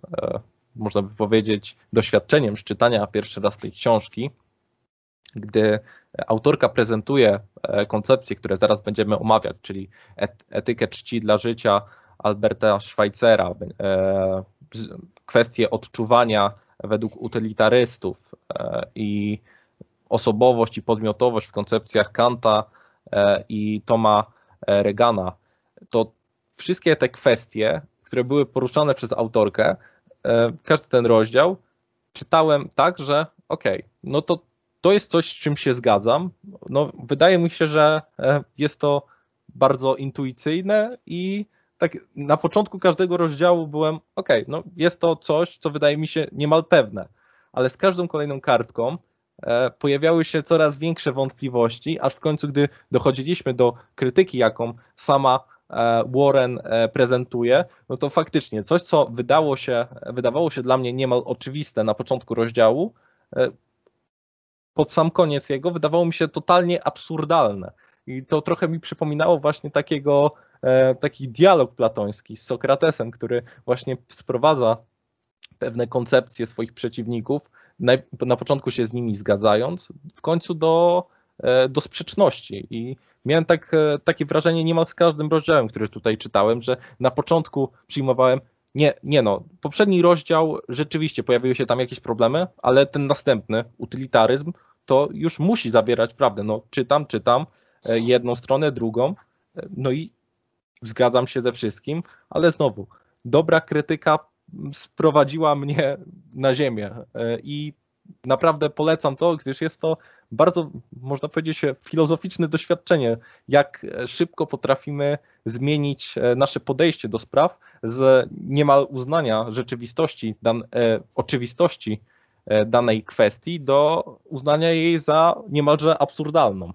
można by powiedzieć, doświadczeniem z czytania pierwszy raz tej książki, gdy autorka prezentuje koncepcje, które zaraz będziemy omawiać, czyli etykę czci dla życia Alberta Schweitzera, kwestie odczuwania według utylitarystów i osobowość i podmiotowość w koncepcjach Kanta, E, i Toma e, Regana, to wszystkie te kwestie, które były poruszane przez autorkę, e, każdy ten rozdział, czytałem tak, że okej, okay, no to to jest coś, z czym się zgadzam. No, wydaje mi się, że jest to bardzo intuicyjne i tak na początku każdego rozdziału byłem, okay, no jest to coś, co wydaje mi się niemal pewne, ale z każdą kolejną kartką E, pojawiały się coraz większe wątpliwości, aż w końcu, gdy dochodziliśmy do krytyki, jaką sama e, Warren e, prezentuje, no to faktycznie coś, co wydało się, wydawało się dla mnie niemal oczywiste na początku rozdziału, pod sam koniec jego wydawało mi się totalnie absurdalne. I to trochę mi przypominało właśnie takiego, taki dialog platoński z Sokratesem, który właśnie sprowadza pewne koncepcje swoich przeciwników na, na początku się z nimi zgadzając, w końcu do, e, do sprzeczności. I miałem tak, e, takie wrażenie niemal z każdym rozdziałem, który tutaj czytałem, że na początku przyjmowałem, nie, nie no, poprzedni rozdział rzeczywiście pojawiły się tam jakieś problemy, ale ten następny, utylitaryzm, to już musi zawierać prawdę. No, czytam, czytam e, jedną stronę, drugą, no i zgadzam się ze wszystkim, ale znowu, dobra krytyka sprowadziła mnie na ziemię e, i naprawdę polecam to, gdyż jest to bardzo, można powiedzieć, filozoficzne doświadczenie, jak szybko potrafimy zmienić e, nasze podejście do spraw z niemal uznania rzeczywistości, dan, e, oczywistości danej kwestii do uznania jej za niemalże absurdalną.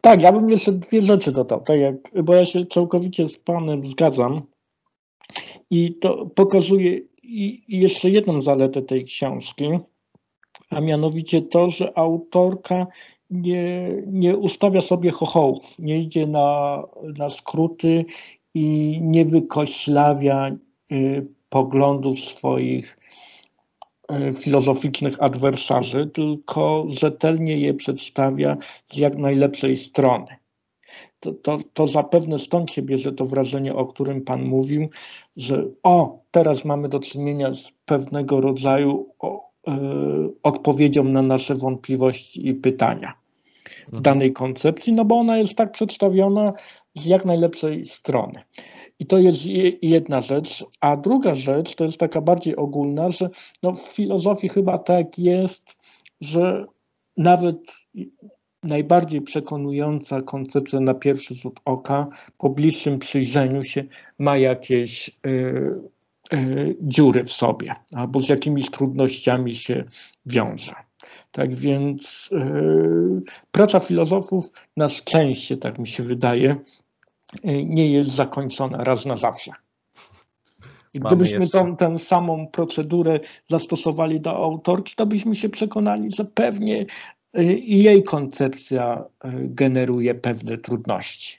Tak, ja bym jeszcze dwie rzeczy dodał, tak jak, bo ja się całkowicie z Panem zgadzam. I to pokazuje jeszcze jedną zaletę tej książki, a mianowicie to, że autorka nie, nie ustawia sobie chochołów, nie idzie na, na skróty i nie wykoślawia y, poglądów swoich y, filozoficznych adwersarzy, tylko rzetelnie je przedstawia z jak najlepszej strony. To, to, to zapewne stąd się bierze to wrażenie, o którym Pan mówił, że o, teraz mamy do czynienia z pewnego rodzaju o, y, odpowiedzią na nasze wątpliwości i pytania w mhm. danej koncepcji, no bo ona jest tak przedstawiona z jak najlepszej strony. I to jest jedna rzecz. A druga rzecz to jest taka bardziej ogólna, że no w filozofii chyba tak jest, że nawet najbardziej przekonująca koncepcja na pierwszy rzut oka, po bliższym przyjrzeniu się ma jakieś y, y, dziury w sobie albo z jakimiś trudnościami się wiąże. Tak więc yy, praca filozofów na szczęście, tak mi się wydaje, yy, nie jest zakończona raz na zawsze. I gdybyśmy tą, tę samą procedurę zastosowali do autorki, to byśmy się przekonali, że pewnie jej koncepcja generuje pewne trudności.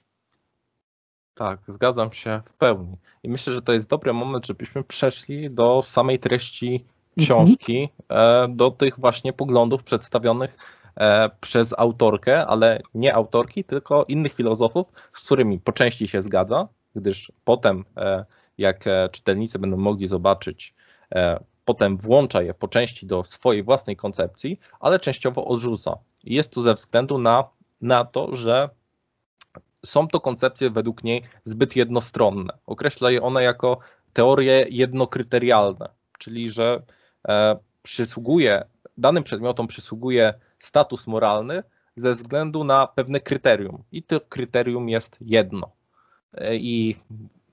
Tak, zgadzam się w pełni. I myślę, że to jest dobry moment, żebyśmy przeszli do samej treści książki, mhm. do tych właśnie poglądów przedstawionych e, przez autorkę, ale nie autorki, tylko innych filozofów, z którymi po części się zgadza, gdyż potem e, jak e, czytelnicy będą mogli zobaczyć, e, potem włącza je po części do swojej własnej koncepcji, ale częściowo odrzuca. Jest to ze względu na, na to, że są to koncepcje według niej zbyt jednostronne. Określa je one jako teorie jednokryterialne, czyli że e, przysługuje, danym przedmiotom przysługuje status moralny ze względu na pewne kryterium. I to kryterium jest jedno. I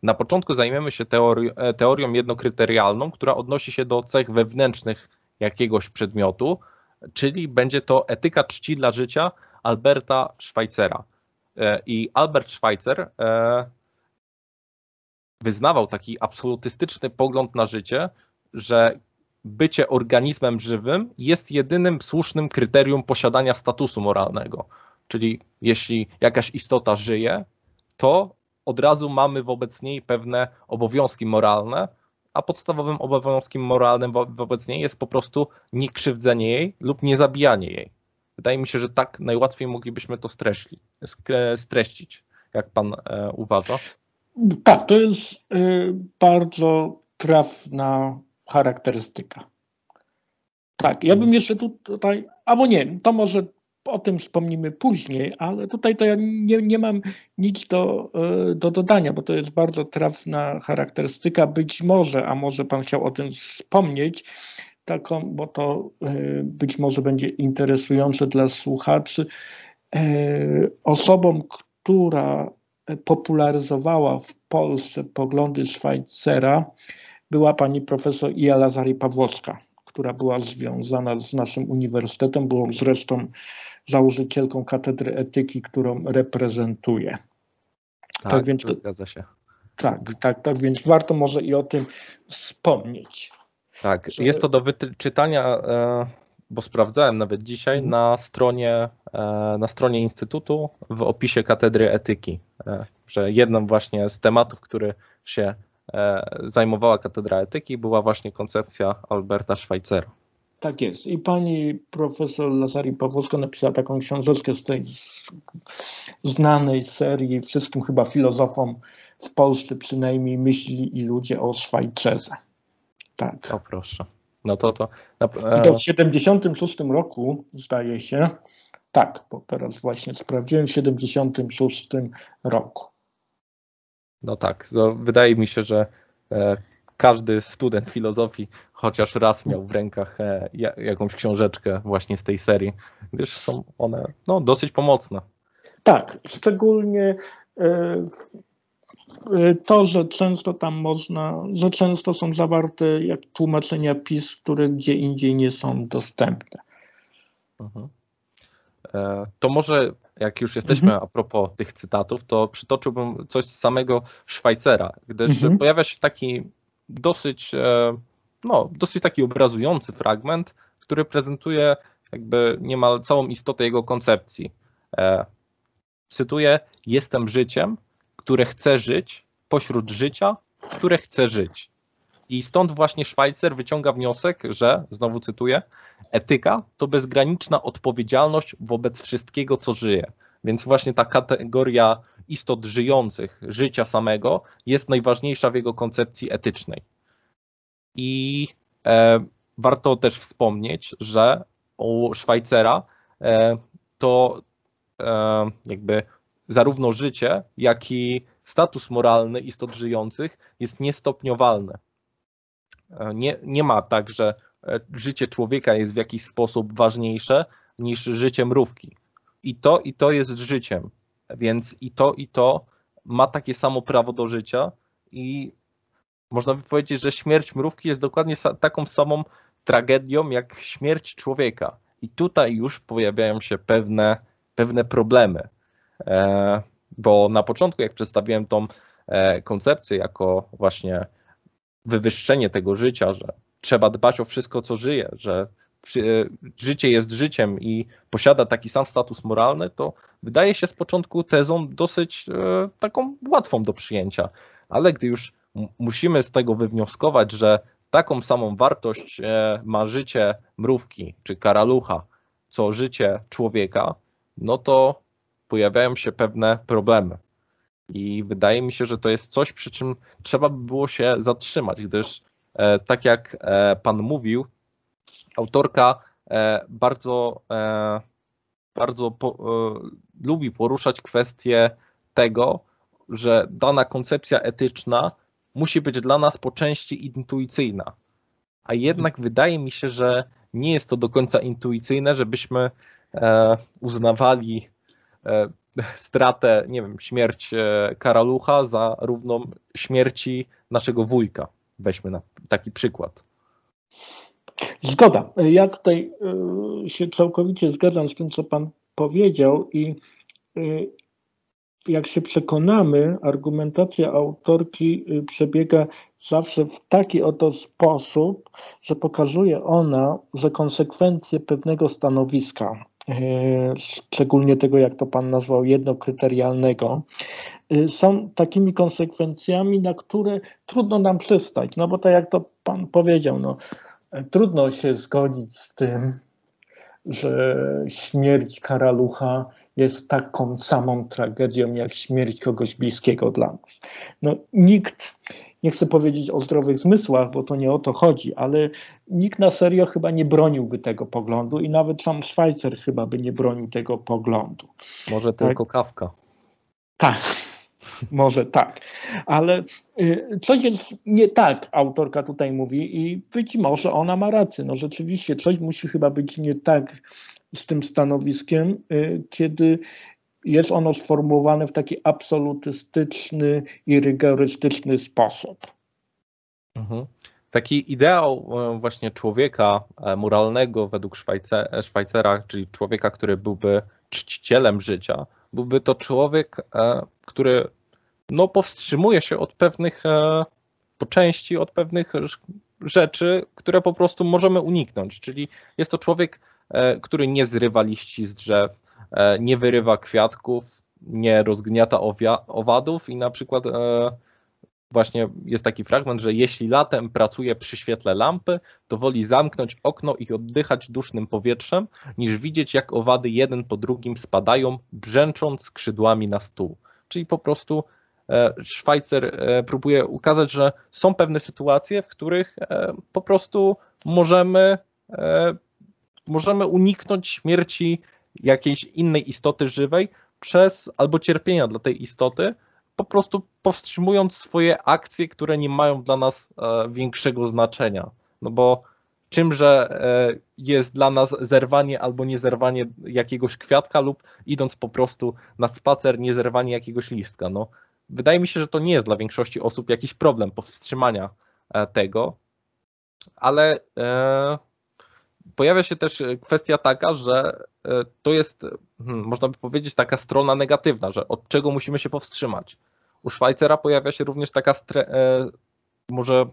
na początku zajmiemy się teori e, teorią jednokryterialną, która odnosi się do cech wewnętrznych jakiegoś przedmiotu, czyli będzie to etyka czci dla życia Alberta Schweitzera. E, I Albert Schweitzer e, wyznawał taki absolutystyczny pogląd na życie, że bycie organizmem żywym jest jedynym słusznym kryterium posiadania statusu moralnego. Czyli jeśli jakaś istota żyje, to od razu mamy wobec niej pewne obowiązki moralne, a podstawowym obowiązkiem moralnym wo wobec niej jest po prostu niekrzywdzenie jej lub niezabijanie jej. Wydaje mi się, że tak najłatwiej moglibyśmy to streśli, streścić, jak pan e, uważa. Tak, to jest y, bardzo trafna charakterystyka. Tak, ja bym jeszcze tutaj, albo nie, to może o tym wspomnimy później, ale tutaj to ja nie, nie mam nic do, e, do dodania, bo to jest bardzo trafna charakterystyka. Być może, a może Pan chciał o tym wspomnieć, taką, bo to e, być może będzie interesujące dla słuchaczy. E, osobą, która popularyzowała w Polsce poglądy Szwajcera, była pani profesor Ija Lazari Pawłowska, która była związana z naszym uniwersytetem, była zresztą założycielką katedry etyki, którą reprezentuję. Tak, tak więc, to zgadza się. Tak, tak, tak, więc warto może i o tym wspomnieć. Tak, że... jest to do wyczytania, e, bo sprawdzałem nawet dzisiaj mhm. na stronie, e, na stronie Instytutu w opisie katedry etyki, e, że jednym właśnie z tematów, który się zajmowała katedra etyki, była właśnie koncepcja Alberta Schweitzera. Tak jest. I pani profesor Lazari Pawłowska napisała taką książeczkę z tej znanej serii wszystkim chyba filozofom w Polsce przynajmniej myśli i ludzie o Szwajcerze. Tak. O proszę. No to to. No, I to w 76 roku zdaje się. Tak, bo teraz właśnie sprawdziłem w 76 roku. No tak, no, wydaje mi się, że e, każdy student filozofii chociaż raz miał w rękach e, jakąś książeczkę właśnie z tej serii, gdyż są one no, dosyć pomocne. Tak, szczególnie e, e, to, że często tam można, że często są zawarte jak tłumaczenia PiS, które gdzie indziej nie są dostępne. Mhm. To może jak już jesteśmy mhm. a propos tych cytatów, to przytoczyłbym coś z samego Szwajcera, gdyż mhm. pojawia się taki dosyć, e, no, dosyć taki obrazujący fragment, który prezentuje jakby niemal całą istotę jego koncepcji. E, cytuję: Jestem życiem, które chce żyć pośród życia, które chce żyć. I stąd właśnie Szwajcer wyciąga wniosek, że, znowu cytuję, etyka to bezgraniczna odpowiedzialność wobec wszystkiego, co żyje. Więc właśnie ta kategoria istot żyjących, życia samego, jest najważniejsza w jego koncepcji etycznej. I e, warto też wspomnieć, że u Szwajcera e, to e, jakby zarówno życie, jak i status moralny istot żyjących jest niestopniowalny. E, nie, nie ma tak, że e, życie człowieka jest w jakiś sposób ważniejsze niż życie mrówki. I to, i to jest życiem. Więc i to, i to ma takie samo prawo do życia i można by powiedzieć, że śmierć mrówki jest dokładnie taką samą tragedią jak śmierć człowieka. I tutaj już pojawiają się pewne, pewne problemy, bo na początku, jak przedstawiłem tą koncepcję jako właśnie wywyższenie tego życia, że trzeba dbać o wszystko, co żyje, że życie jest życiem i posiada taki sam status moralny, to wydaje się z początku tezą dosyć e, taką łatwą do przyjęcia. Ale gdy już musimy z tego wywnioskować, że taką samą wartość e, ma życie mrówki czy karalucha, co życie człowieka, no to pojawiają się pewne problemy. I wydaje mi się, że to jest coś, przy czym trzeba by było się zatrzymać, gdyż e, tak jak Pan mówił, autorka e, bardzo, e, bardzo po, e, lubi poruszać kwestię tego, że dana koncepcja etyczna musi być dla nas po części intuicyjna. A jednak wydaje mi się, że nie jest to do końca intuicyjne, żebyśmy uznawali stratę, nie wiem, śmierć karalucha za równą śmierci naszego wujka. Weźmy na taki przykład. Zgoda. Ja tutaj y, się całkowicie zgadzam z tym, co Pan powiedział i jak się przekonamy, argumentacja autorki przebiega zawsze w taki oto sposób, że pokazuje ona, że konsekwencje pewnego stanowiska, szczególnie tego, jak to Pan nazwał, jednokryterialnego, są takimi konsekwencjami, na które trudno nam przystać. No bo tak jak to Pan powiedział, no, Trudno się zgodzić z tym, że śmierć karalucha jest taką samą tragedią jak śmierć kogoś bliskiego dla nas. No, nikt, nie chcę powiedzieć o zdrowych zmysłach, bo to nie o to chodzi, ale nikt na serio chyba nie broniłby tego poglądu i nawet sam Szwajcer chyba by nie bronił tego poglądu. Może tylko tak? Kawka. Tak, może tak, ale y, coś jest nie tak, autorka tutaj mówi i być może ona ma rację. No rzeczywiście coś musi chyba być nie tak z tym stanowiskiem, y, kiedy jest ono sformułowane w taki absolutystyczny i rygorystyczny sposób. Mhm. Taki ideał e, właśnie człowieka e, moralnego według Szwajcera, czyli człowieka, który byłby czcicielem życia, byłby to człowiek, e, który no, powstrzymuje się od pewnych, e, po części od pewnych rzeczy, które po prostu możemy uniknąć. Czyli jest to człowiek, e, który nie zrywa liści z drzew, nie wyrywa kwiatków, nie rozgniata owadów i na przykład właśnie jest taki fragment, że jeśli latem pracuje przy świetle lampy, to woli zamknąć okno i oddychać dusznym powietrzem, niż widzieć jak owady jeden po drugim spadają, brzęcząc skrzydłami na stół. Czyli po prostu e, Szwajcer e, próbuje ukazać, że są pewne sytuacje, w których e, po prostu możemy, możemy uniknąć śmierci jakiejś innej istoty żywej przez albo cierpienia dla tej istoty, po prostu powstrzymując swoje akcje, które nie mają dla nas e, większego znaczenia. No bo czymże e, jest dla nas zerwanie albo niezerwanie jakiegoś kwiatka lub idąc po prostu na spacer, niezerwanie jakiegoś listka. No, wydaje mi się, że to nie jest dla większości osób jakiś problem powstrzymania e, tego, ale pojawia się też kwestia taka, że to jest, hmm, można by powiedzieć, taka strona negatywna, że od czego musimy się powstrzymać. U Szwajcera pojawia się również taka e, może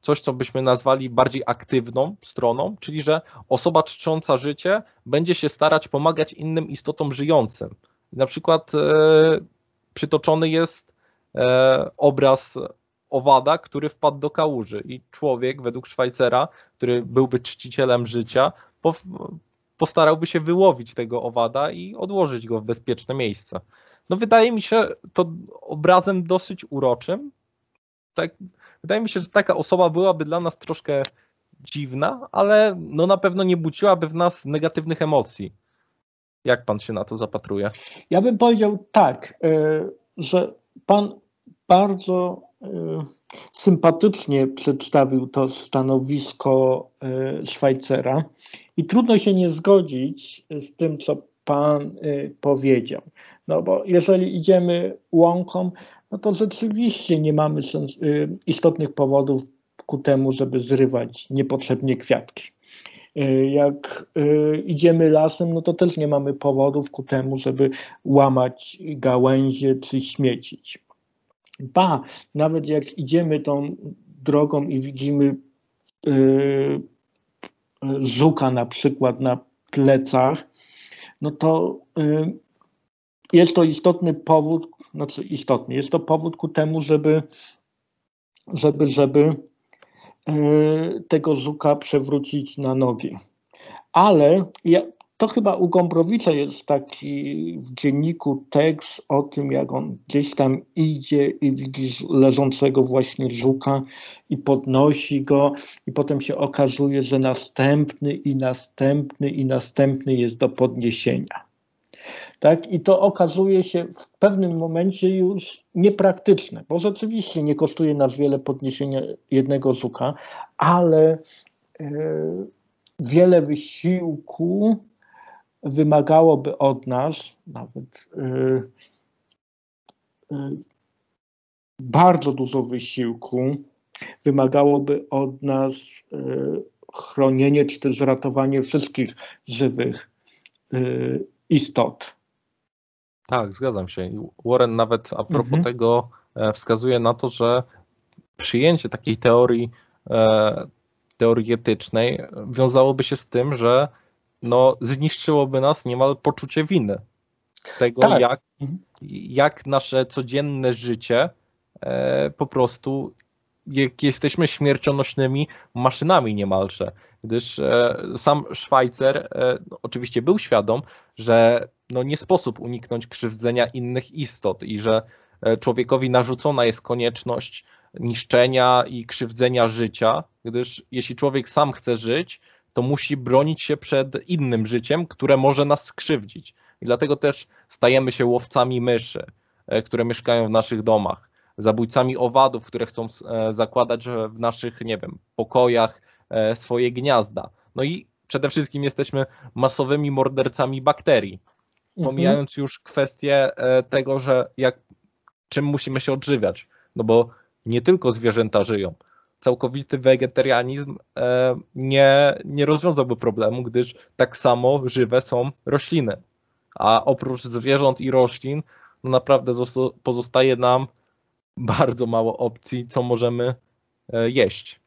coś, co byśmy nazwali bardziej aktywną stroną, czyli że osoba czcząca życie będzie się starać pomagać innym istotom żyjącym. Na przykład e, przytoczony jest e, obraz owada, który wpadł do kałuży i człowiek według Szwajcera, który byłby czcicielem życia, postarałby się wyłowić tego owada i odłożyć go w bezpieczne miejsce no wydaje mi się to obrazem dosyć uroczym. Tak, wydaje mi się, że taka osoba byłaby dla nas troszkę dziwna, ale no na pewno nie budziłaby w nas negatywnych emocji. Jak pan się na to zapatruje? Ja bym powiedział tak, e, że pan bardzo sympatycznie przedstawił to stanowisko e, Szwajcera i trudno się nie zgodzić z tym, co pan powiedział. No bo jeżeli idziemy łąką, no to rzeczywiście nie mamy y, istotnych powodów ku temu, żeby zrywać niepotrzebnie kwiatki. Jak idziemy lasem, no to też nie mamy powodów ku temu, żeby łamać gałęzie czy śmiecić. Ba, nawet jak idziemy tą drogą i widzimy żuka na przykład na plecach, no to jest to istotny powód, znaczy istotny, jest to powód ku temu, żeby, żeby, żeby e, tego żuka przewrócić na nogi. Ale ja, to chyba u Gombrowicza jest taki w dzienniku tekst o tym, jak on gdzieś tam idzie i widzi leżącego właśnie żuka i podnosi go i potem się okazuje, że następny i następny i następny jest do podniesienia. Tak? I to okazuje się w pewnym momencie już niepraktyczne, bo rzeczywiście nie kosztuje nas wiele podniesienia jednego żuka, ale e, wiele wysiłku wymagałoby od nas, nawet e, e, bardzo dużo wysiłku, wymagałoby od nas chronienie czy też ratowanie wszystkich żywych istot. Tak, zgadzam się. Warren nawet a propos mhm. tego e, wskazuje na to, że przyjęcie takiej teorii, e, teorii etycznej wiązałoby się z tym, że no, zniszczyłoby nas niemal poczucie winy. Tego, tak. jak, mhm. jak nasze codzienne życie e, po prostu jak jesteśmy śmiercionośnymi maszynami niemalże, gdyż e, sam Szwajcer e, no, oczywiście był świadom, że no, nie sposób uniknąć krzywdzenia innych istot i że e, człowiekowi narzucona jest konieczność niszczenia i krzywdzenia życia, gdyż jeśli człowiek sam chce żyć, to musi bronić się przed innym życiem, które może nas skrzywdzić. I dlatego też stajemy się łowcami myszy, które mieszkają w naszych domach zabójcami owadów, które chcą e, zakładać w naszych, nie wiem, pokojach e, swoje gniazda. No i przede wszystkim jesteśmy masowymi mordercami bakterii. Mhm. Pomijając już kwestię e, tego, że jak, czym musimy się odżywiać. No bo nie tylko zwierzęta żyją. Całkowity wegetarianizm nie, nie rozwiązałby problemu, gdyż tak samo żywe są rośliny. A oprócz zwierząt i roślin, no naprawdę pozostaje nam bardzo mało opcji, co możemy e, jeść.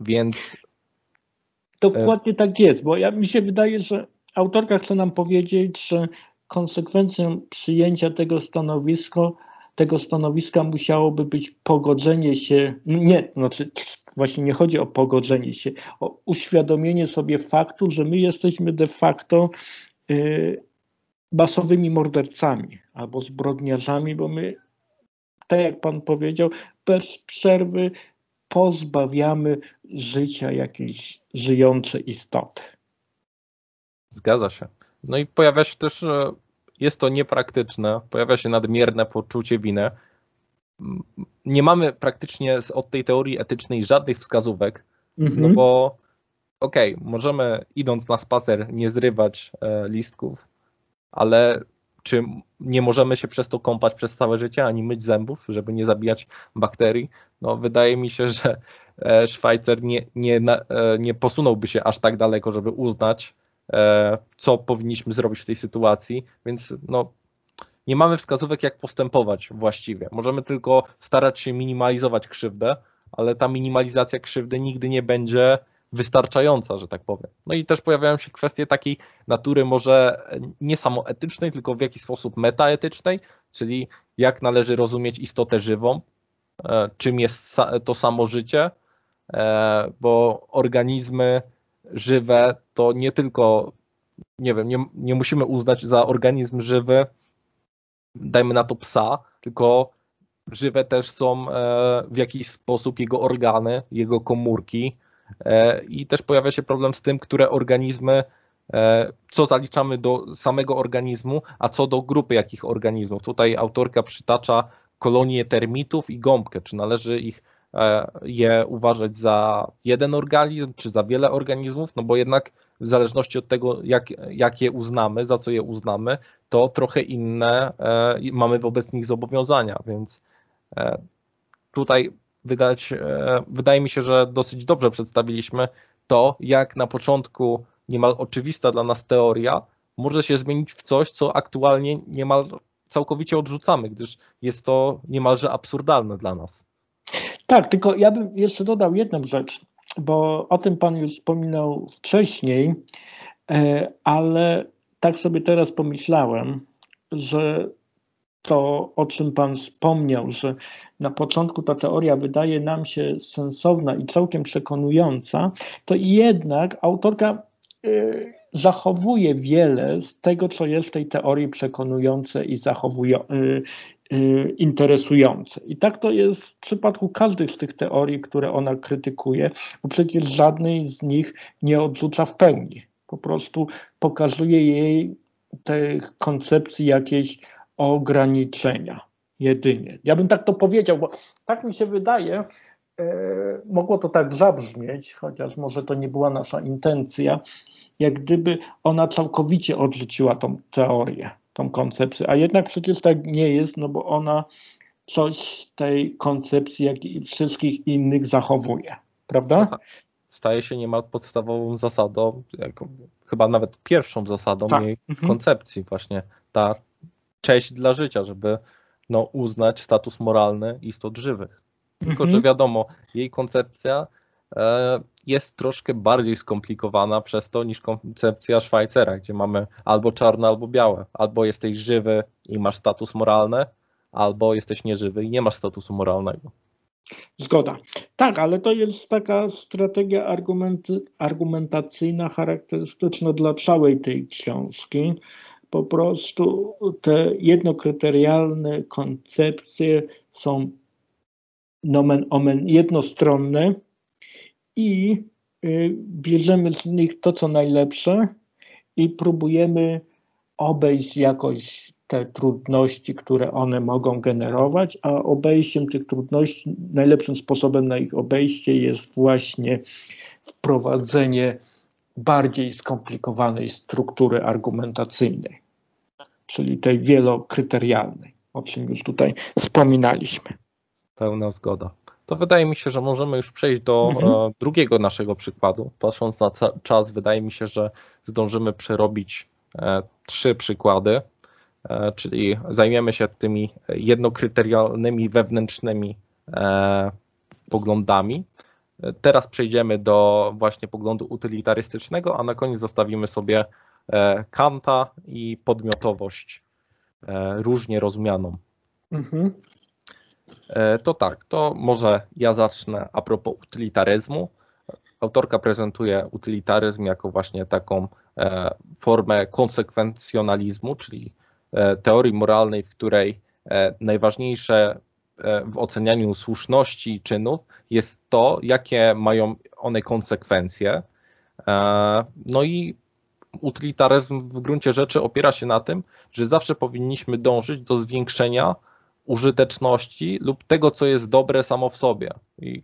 Więc. Dokładnie tak jest, bo ja, mi się wydaje, że autorka chce nam powiedzieć, że konsekwencją przyjęcia tego stanowiska, tego stanowiska musiałoby być pogodzenie się, nie, znaczy właśnie nie chodzi o pogodzenie się, o uświadomienie sobie faktu, że my jesteśmy de facto y, masowymi mordercami albo zbrodniarzami, bo my tak jak Pan powiedział, bez przerwy pozbawiamy życia jakiejś żyjącej istoty. Zgadza się. No i pojawia się też, jest to niepraktyczne, pojawia się nadmierne poczucie winy. Nie mamy praktycznie od tej teorii etycznej żadnych wskazówek, mhm. no bo okej, okay, możemy idąc na spacer nie zrywać e, listków, ale czy nie możemy się przez to kąpać przez całe życie, ani myć zębów, żeby nie zabijać bakterii? No, wydaje mi się, że e, Szwajcer nie, nie, e, nie posunąłby się aż tak daleko, żeby uznać, co powinniśmy zrobić w tej sytuacji, więc no, nie mamy wskazówek, jak postępować właściwie. Możemy tylko starać się minimalizować krzywdę, ale ta minimalizacja krzywdy nigdy nie będzie wystarczająca, że tak powiem. No i też pojawiają się kwestie takiej natury może nie samoetycznej, tylko w jakiś sposób metaetycznej, czyli jak należy rozumieć istotę żywą, e, czym jest to samo życie, e, bo organizmy żywe to nie tylko, nie wiem, nie, nie musimy uznać za organizm żywy, dajmy na to psa, tylko żywe też są e, w jakiś sposób jego organy, jego komórki, E, I też pojawia się problem z tym, które organizmy, e, co zaliczamy do samego organizmu, a co do grupy jakich organizmów. Tutaj autorka przytacza kolonie termitów i gąbkę. Czy należy ich je uważać za jeden organizm, czy za wiele organizmów, no bo jednak w zależności od tego, jak, jak je uznamy, za co je uznamy, to trochę inne mamy wobec nich zobowiązania, więc tutaj wydać, e, wydaje mi się, że dosyć dobrze przedstawiliśmy to, jak na początku niemal oczywista dla nas teoria może się zmienić w coś, co aktualnie niemal całkowicie odrzucamy, gdyż jest to niemalże absurdalne dla nas. Tak, tylko ja bym jeszcze dodał jedną rzecz, bo o tym Pan już wspominał wcześniej, e, ale tak sobie teraz pomyślałem, że to, o czym Pan wspomniał, że na początku ta teoria wydaje nam się sensowna i całkiem przekonująca, to jednak autorka y, zachowuje wiele z tego, co jest w tej teorii przekonujące i zachowuje, y, interesujące. I tak to jest w przypadku każdej z tych teorii, które ona krytykuje, bo przecież żadnej z nich nie odrzuca w pełni. Po prostu pokazuje jej tych koncepcji jakieś ograniczenia jedynie. Ja bym tak to powiedział, bo tak mi się wydaje, e, mogło to tak zabrzmieć, chociaż może to nie była nasza intencja, jak gdyby ona całkowicie odrzuciła tą teorię, tą koncepcję, a jednak przecież tak nie jest, no bo ona coś z tej koncepcji, jak i wszystkich innych zachowuje, prawda? No tak. Staje się niemal podstawową zasadą, chyba nawet pierwszą zasadą tak. jej mhm. koncepcji, właśnie ta cześć dla życia, żeby no, uznać status moralny istot żywych. Tylko, mhm. że wiadomo, jej koncepcja e, jest troszkę bardziej skomplikowana przez to niż koncepcja Szwajcera, gdzie mamy albo czarne, albo białe. Albo jesteś żywy i masz status moralny, albo jesteś nieżywy i nie masz statusu moralnego. Zgoda. Tak, ale to jest taka strategia argumentacyjna charakterystyczna dla całej tej książki po prostu te jednokryterialne koncepcje są nomen omen jednostronne i y, bierzemy z nich to, co najlepsze i próbujemy obejść jakoś te trudności, które one mogą generować, a obejściem tych trudności, najlepszym sposobem na ich obejście jest właśnie wprowadzenie bardziej skomplikowanej struktury argumentacyjnej czyli tej wielokryterialnej, o czym już tutaj wspominaliśmy. Pełna zgoda. To wydaje mi się, że możemy już przejść do mhm. E, drugiego naszego przykładu. Patrząc na czas, wydaje mi się, że zdążymy przerobić e, trzy przykłady, e, czyli zajmiemy się tymi jednokryterialnymi wewnętrznymi poglądami. Teraz przejdziemy do właśnie poglądu utylitarystycznego, a na koniec zostawimy sobie Kanta i podmiotowość różnie rozumianą. Mhm. E, to tak, to może ja zacznę a propos utylitaryzmu. Autorka prezentuje utylitaryzm jako właśnie taką formę konsekwencjonalizmu, czyli teorii moralnej, w której najważniejsze w ocenianiu słuszności czynów jest to, jakie mają one konsekwencje. No i utylitaryzm w gruncie rzeczy opiera się na tym, że zawsze powinniśmy dążyć do zwiększenia użyteczności lub tego, co jest dobre samo w sobie. I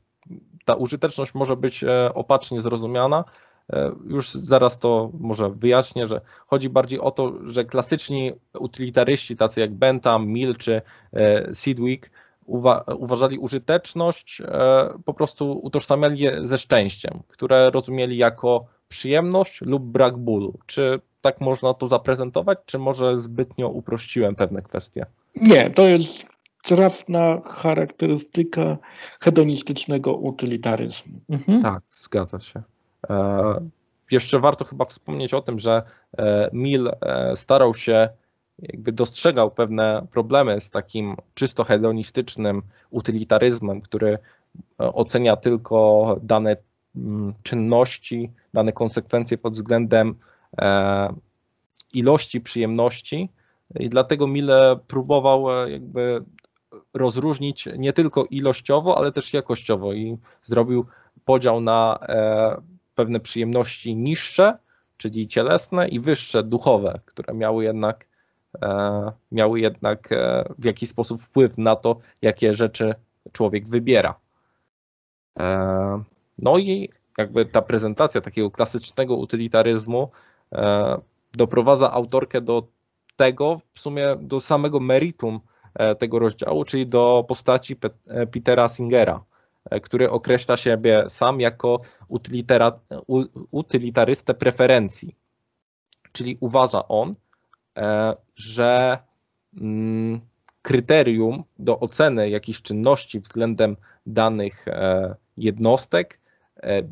ta użyteczność może być e, opacznie zrozumiana. E, już zaraz to może wyjaśnię, że chodzi bardziej o to, że klasyczni utylitaryści, tacy jak Bentham, Mill czy e, Sidwick, uwa uważali użyteczność, po prostu utożsamiali je ze szczęściem, które rozumieli jako przyjemność lub brak bólu. Czy tak można to zaprezentować, czy może zbytnio uprościłem pewne kwestie? Nie, to jest trafna charakterystyka hedonistycznego utylitaryzmu. Mhm. Tak, zgadza się. E, jeszcze warto chyba wspomnieć o tym, że e, Mill e, starał się, jakby dostrzegał pewne problemy z takim czysto hedonistycznym utylitaryzmem, który e, ocenia tylko dane Mm, czynności, dane konsekwencje pod względem ilości przyjemności i dlatego Mille próbował e, jakby rozróżnić nie tylko ilościowo, ale też jakościowo i zrobił podział na e, pewne przyjemności niższe, czyli cielesne i wyższe, duchowe, które miały jednak, miały jednak w jakiś sposób wpływ na to, jakie rzeczy człowiek wybiera. No i jakby ta prezentacja takiego klasycznego utylitaryzmu e, doprowadza autorkę do tego, w sumie do samego meritum e, tego rozdziału, czyli do postaci e, Petera Singera, który określa siebie sam jako utylitarystę preferencji. Czyli uważa on, że mm, kryterium do oceny jakichś czynności względem danych jednostek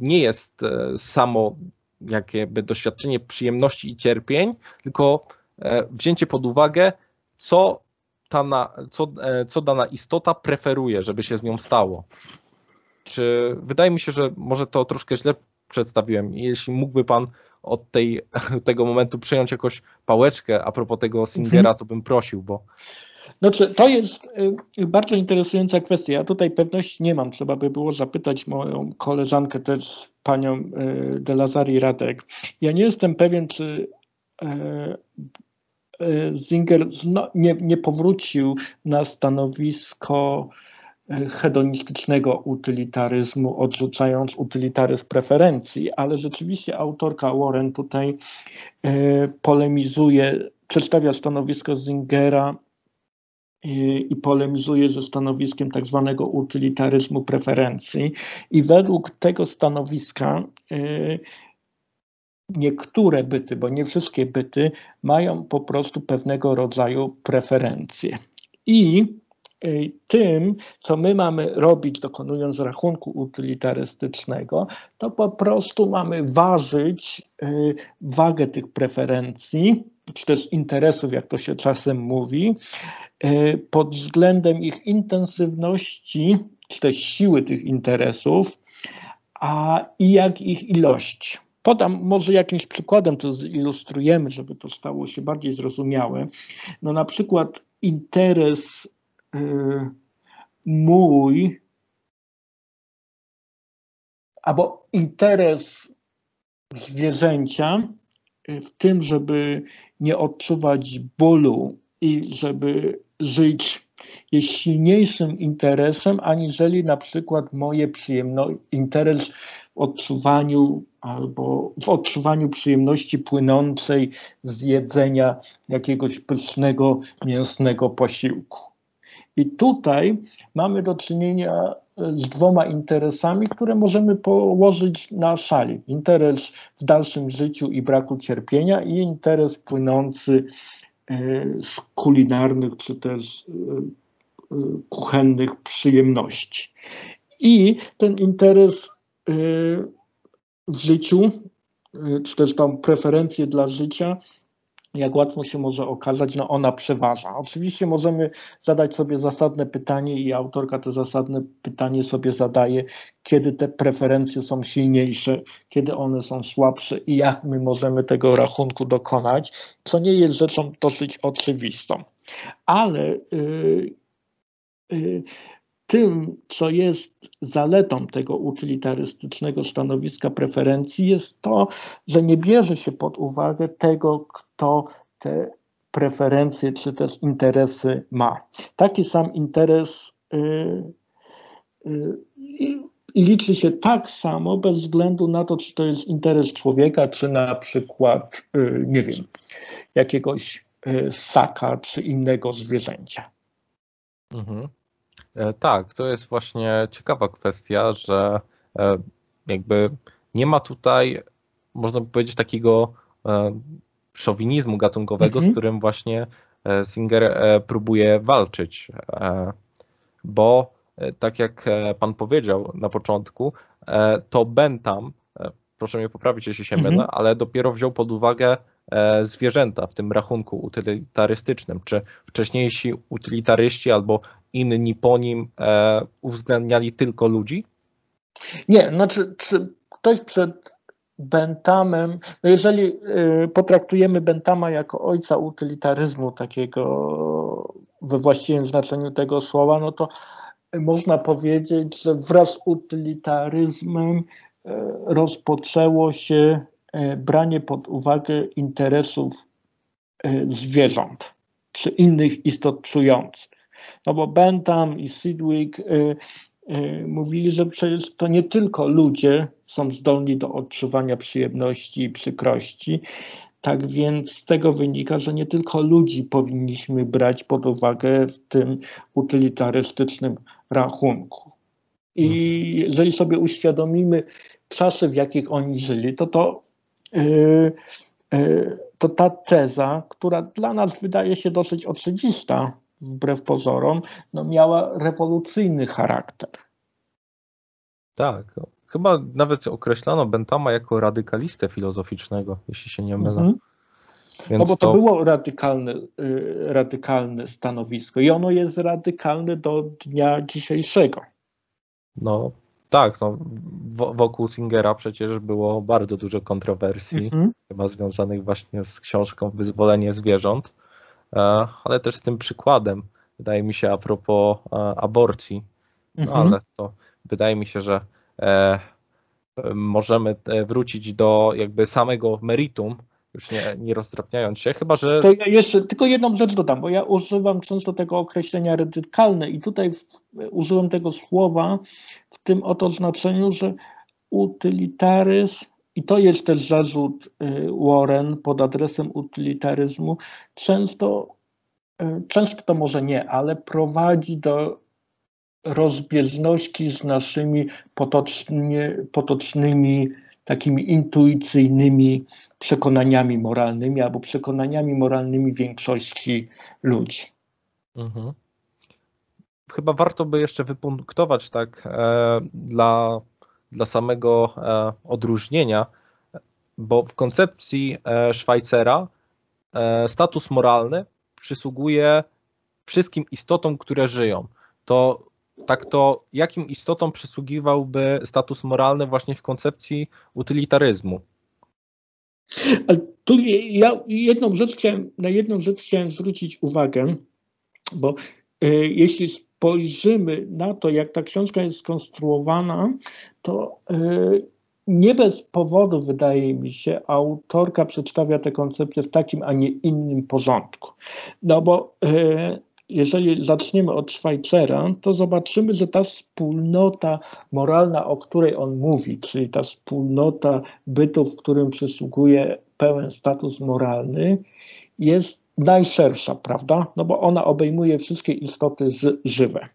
nie jest samo jakby doświadczenie przyjemności i cierpień, tylko wzięcie pod uwagę, co, ta co, co dana istota preferuje, żeby się z nią stało. Czy wydaje mi się, że może to troszkę źle przedstawiłem. Jeśli mógłby Pan od tej, (laughs) tego momentu przejąć jakąś pałeczkę a propos tego Singera, mhm. to bym prosił, bo. Znaczy, to jest y, bardzo interesująca kwestia. Ja tutaj pewności nie mam. Trzeba by było zapytać moją koleżankę też, panią y, de Lazari Radek. Ja nie jestem pewien, czy Zinger y, nie, nie powrócił na stanowisko hedonistycznego utylitaryzmu, odrzucając utylitaryzm preferencji, ale rzeczywiście autorka Warren tutaj e, polemizuje, przedstawia stanowisko Zingera e, i polemizuje ze stanowiskiem tak zwanego utylitaryzmu preferencji. I według tego stanowiska e, niektóre byty, bo nie wszystkie byty, mają po prostu pewnego rodzaju preferencje. I Y, tym, co my mamy robić, dokonując rachunku utylitarystycznego, to po prostu mamy ważyć y, wagę tych preferencji, czy też interesów, jak to się czasem mówi, y, pod względem ich intensywności, czy też siły tych interesów, a i jak ich ilość. Podam może jakimś przykładem, to zilustrujemy, żeby to stało się bardziej zrozumiałe. No na przykład interes Y, mój albo interes zwierzęcia w tym, żeby nie odczuwać bólu i żeby żyć jest silniejszym interesem, aniżeli na przykład moje przyjemność, interes w odczuwaniu albo w odczuwaniu przyjemności płynącej z jedzenia jakiegoś pysznego mięsnego posiłku. I tutaj mamy do czynienia e, z dwoma interesami, które możemy położyć na szali. Interes w dalszym życiu i braku cierpienia i interes płynący e, z kulinarnych czy też e, kuchennych przyjemności. I ten interes życiu, czy też tą preferencję dla życia jak łatwo się może okazać, no ona przeważa. Oczywiście możemy zadać sobie zasadne pytanie i autorka to zasadne pytanie sobie zadaje, kiedy te preferencje są silniejsze, kiedy one są słabsze i jak my możemy tego rachunku dokonać, co nie jest rzeczą dosyć oczywistą. Ale yy, yy, tym, co jest zaletą tego utylitarystycznego stanowiska preferencji, jest to, że nie bierze się pod uwagę tego, kto te preferencje czy też interesy ma. Taki sam interes yy, yy, liczy się tak samo bez względu na to, czy to jest interes człowieka, czy na przykład, yy, nie wiem, jakiegoś y, ssaka, czy innego zwierzęcia. Mhm. E, tak, to jest właśnie ciekawa kwestia, że e, jakby nie ma tutaj, można by powiedzieć, takiego e, szowinizmu gatunkowego, mhm. z którym właśnie Singer próbuje walczyć. Bo tak jak pan powiedział na początku, to Bentham, proszę mnie poprawić, jeśli się mhm. mylę, ale dopiero wziął pod uwagę zwierzęta w tym rachunku utylitarystycznym. Czy wcześniejsi utylitaryści albo inni po nim e, uwzględniali tylko ludzi? Nie, znaczy, czy ktoś przed Benthamem, no jeżeli y, potraktujemy Benthama jako ojca utylitaryzmu, takiego we właściwym znaczeniu tego słowa, no to można powiedzieć, że wraz z utylitaryzmem rozpoczęło się branie pod uwagę interesów zwierząt czy innych istot czujących. No bo Bentham i Sidwick y, mówili, że przecież to nie tylko ludzie są zdolni do odczuwania przyjemności i przykrości. Tak więc z tego wynika, że nie tylko ludzi powinniśmy brać pod uwagę w tym utylitarystycznym rachunku. I jeżeli sobie uświadomimy czasy, w jakich oni żyli, to to, to ta teza, która dla nas wydaje się dosyć oczywista, wbrew pozorom, no miała rewolucyjny charakter. Tak. Chyba nawet określano Bentama jako radykalistę filozoficznego, jeśli się nie mylę. Mhm. Więc no bo to, to było radykalne, y, radykalne stanowisko i ono jest radykalne do dnia dzisiejszego. No tak, no, wokół Singera przecież było bardzo dużo kontrowersji, mhm. chyba związanych właśnie z książką Wyzwolenie zwierząt, e, ale też z tym przykładem, wydaje mi się, a propos e, aborcji. No, mhm. ale to wydaje mi się, że e, możemy wrócić do jakby samego meritum już nie, nie rozdrabniając się, chyba że... To ja jeszcze tylko jedną rzecz dodam, bo ja używam często tego określenia radykalne i tutaj użyłem tego słowa w tym oto znaczeniu, że utylitaryzm i to jest też zarzut y, Warren pod adresem utylitaryzmu, często, y, często to może nie, ale prowadzi do rozbieżności z naszymi potocznie, potocznymi takimi intuicyjnymi przekonaniami moralnymi albo przekonaniami moralnymi większości ludzi. Mhm. Chyba warto by jeszcze wypunktować tak e, dla, dla samego e, odróżnienia, bo w koncepcji e, Szwajcera e, status moralny przysługuje wszystkim istotom, które żyją. To tak to jakim istotom przysługiwałby status moralny właśnie w koncepcji utylitaryzmu? Tu ja jedną rzecz chciałem, na jedną rzecz chciałem zwrócić uwagę, bo y, jeśli spojrzymy na to, jak ta książka jest skonstruowana, to y, nie bez powodu, wydaje mi się, autorka przedstawia tę koncepcję w takim, a nie innym porządku. No bo y, jeżeli zaczniemy od Szwajcera, to zobaczymy, że ta wspólnota moralna, o której on mówi, czyli ta wspólnota bytu, w którym przysługuje pełen status moralny, jest najszersza, prawda? No bo ona obejmuje wszystkie istoty żywe.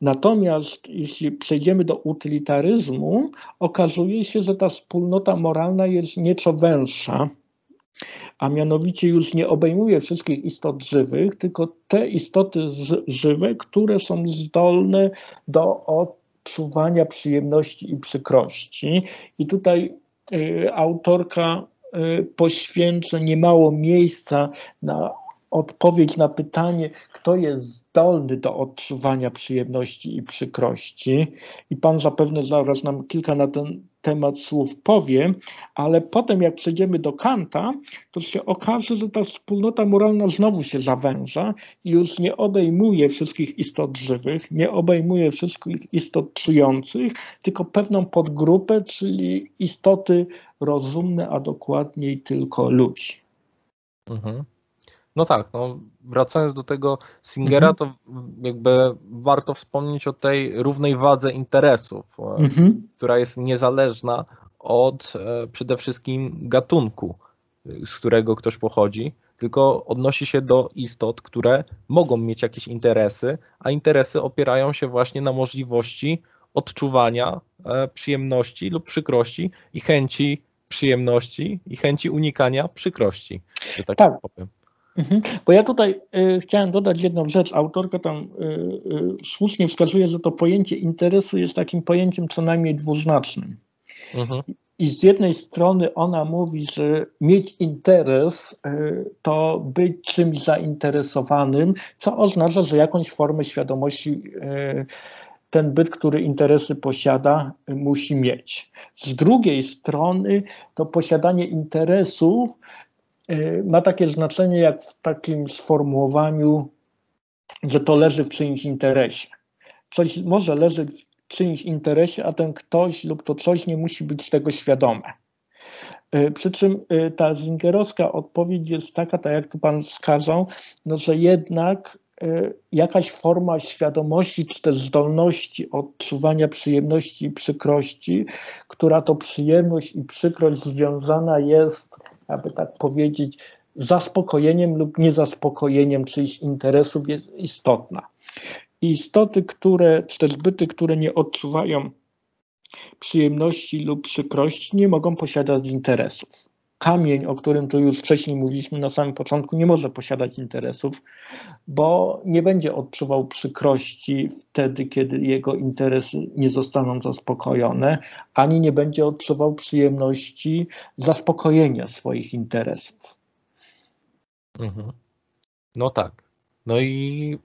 Natomiast jeśli przejdziemy do utylitaryzmu, okazuje się, że ta wspólnota moralna jest nieco węższa, a mianowicie już nie obejmuje wszystkich istot żywych, tylko te istoty żywe, które są zdolne do odczuwania przyjemności i przykrości. I tutaj y, autorka y, poświęca niemało miejsca na odpowiedź na pytanie, kto jest zdolny do odczuwania przyjemności i przykrości. I Pan zapewne zaraz nam kilka na ten temat słów powie, ale potem jak przejdziemy do Kanta, to się okaże, że ta wspólnota moralna znowu się zawęża i już nie obejmuje wszystkich istot żywych, nie obejmuje wszystkich istot czujących, tylko pewną podgrupę, czyli istoty rozumne, a dokładniej tylko ludzi. Mhm. No tak, no wracając do tego Singera, mhm. to jakby warto wspomnieć o tej równej wadze interesów, e, mhm. która jest niezależna od e, przede wszystkim gatunku, z którego ktoś pochodzi, tylko odnosi się do istot, które mogą mieć jakieś interesy, a interesy opierają się właśnie na możliwości odczuwania e, przyjemności lub przykrości i chęci przyjemności i chęci unikania przykrości. tak, tak. powiem. Mhm. Bo ja tutaj y, chciałem dodać jedną rzecz. Autorka tam y, y, słusznie wskazuje, że to pojęcie interesu jest takim pojęciem co najmniej dwuznacznym. Mhm. I z jednej strony ona mówi, że mieć interes to być czymś zainteresowanym, co oznacza, że jakąś formę świadomości ten byt, który interesy posiada, musi mieć. Z drugiej strony to posiadanie interesów ma takie znaczenie jak w takim sformułowaniu, że to leży w czyimś interesie. Coś może leżeć w czyimś interesie, a ten ktoś lub to coś nie musi być tego świadome. Y, przy czym y, ta zingerowska odpowiedź jest taka, tak jak tu Pan wskazał, no, że jednak jakaś forma świadomości czy też zdolności odczuwania przyjemności i przykrości, która to przyjemność i przykrość związana jest aby tak powiedzieć, zaspokojeniem lub niezaspokojeniem czyichś interesów jest istotna. istoty, które, czy też byty, które nie odczuwają przyjemności lub przykrości, nie mogą posiadać interesów. Kamień, o którym tu już wcześniej mówiliśmy na samym początku, nie może posiadać interesów, bo nie będzie odczuwał przykrości wtedy, kiedy jego interesy nie zostaną zaspokojone, ani nie będzie odczuwał przyjemności zaspokojenia swoich interesów. Mhm. No tak. No i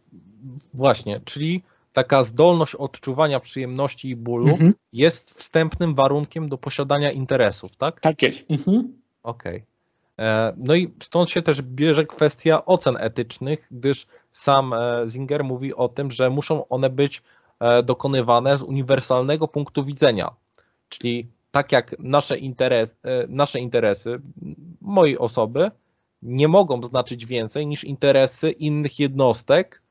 właśnie, czyli taka zdolność odczuwania przyjemności i bólu mhm. jest wstępnym warunkiem do posiadania interesów, tak? Tak jest. Mhm. Okej. Okay. E, no i stąd się też bierze kwestia ocen etycznych, gdyż sam e, Zinger mówi o tym, że muszą one być e, dokonywane z uniwersalnego punktu widzenia. Czyli tak jak nasze, interes, nasze interesy, mojej osoby, nie mogą znaczyć więcej niż interesy innych jednostek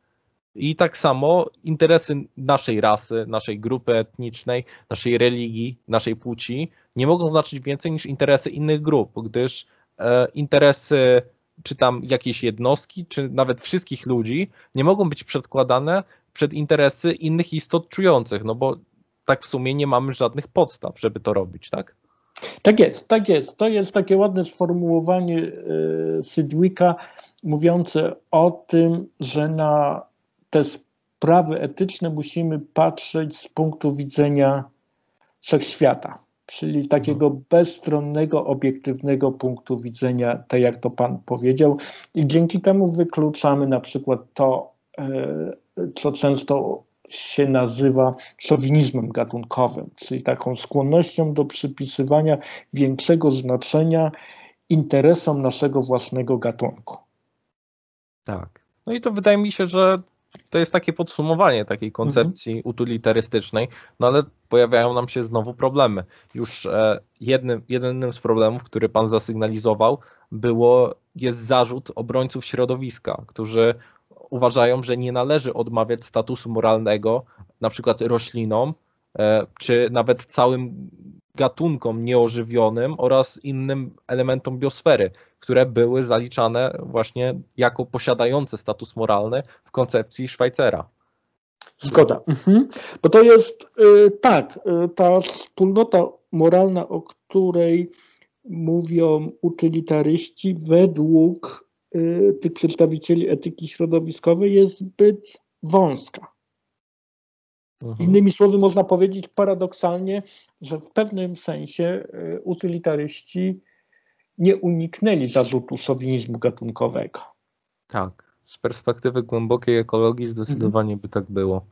i tak samo interesy naszej rasy, naszej grupy etnicznej, naszej religii, naszej płci nie mogą znaczyć więcej niż interesy innych grup, gdyż e, interesy czy tam jakiejś jednostki, czy nawet wszystkich ludzi nie mogą być przedkładane przed interesy innych istot czujących, no bo tak w sumie nie mamy żadnych podstaw, żeby to robić, tak? Tak jest, tak jest. To jest takie ładne sformułowanie e, Sidwicka mówiące o tym, że na te sprawy etyczne musimy patrzeć z punktu widzenia wszechświata, czyli takiego mhm. bezstronnego, obiektywnego punktu widzenia, tak jak to Pan powiedział. I dzięki temu wykluczamy na przykład to, e, co często się nazywa szowinizmem gatunkowym, czyli taką skłonnością do przypisywania większego znaczenia interesom naszego własnego gatunku. Tak. No i to wydaje mi się, że to jest takie podsumowanie takiej koncepcji mhm. utylitarystycznej, no ale pojawiają nam się znowu problemy. Już e, jednym, jednym z problemów, który pan zasygnalizował, było, jest zarzut obrońców środowiska, którzy uważają, że nie należy odmawiać statusu moralnego na przykład roślinom, e, czy nawet całym gatunkom nieożywionym oraz innym elementom biosfery, które były zaliczane właśnie jako posiadające status moralny w koncepcji Szwajcera. Zgoda. Mhm. Bo to jest y, tak, y, ta wspólnota moralna, o której mówią utylitaryści, według y, tych przedstawicieli etyki środowiskowej jest zbyt wąska. Mhm. Innymi słowy, można powiedzieć paradoksalnie, że w pewnym sensie utylitaryści nie uniknęli zarzutu szowinizmu gatunkowego. Tak, z perspektywy głębokiej ekologii zdecydowanie mhm. by tak było.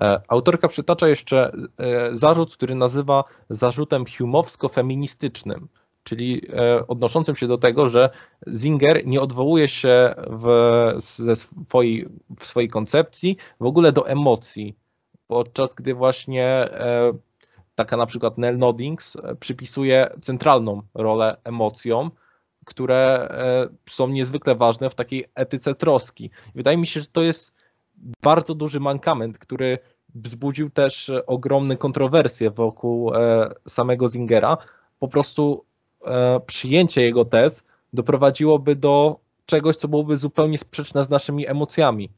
E, autorka przytacza jeszcze e, zarzut, który nazywa zarzutem humowsko-feministycznym, czyli e, odnoszącym się do tego, że Zinger nie odwołuje się w, swojej, w swojej koncepcji w ogóle do emocji, podczas gdy właśnie taka na przykład Nell Noddings e, przypisuje centralną rolę emocjom, które e, są niezwykle ważne w takiej etyce troski. Wydaje mi się, że to jest bardzo duży mankament, który wzbudził też ogromne kontrowersje wokół e, samego Zingera. Po prostu przyjęcie jego tez doprowadziłoby do czegoś, co byłoby zupełnie sprzeczne z naszymi emocjami,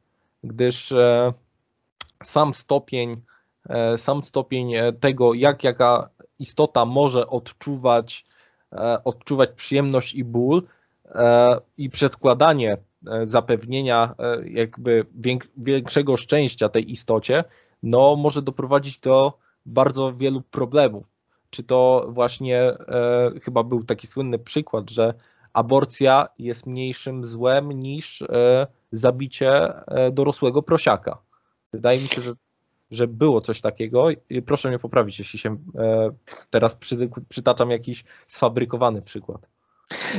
gdyż sam stopień E, sam stopień e, tego, jak jaka istota może odczuwać, e, odczuwać przyjemność i ból i przedkładanie zapewnienia jakby większego szczęścia tej istocie, no może doprowadzić do bardzo wielu problemów. Czy to właśnie chyba był taki słynny przykład, że aborcja jest mniejszym złem niż zabicie dorosłego prosiaka. Wydaje mi się, że że było coś takiego. Proszę mnie poprawić, jeśli się e, teraz przy, przytaczam jakiś sfabrykowany przykład.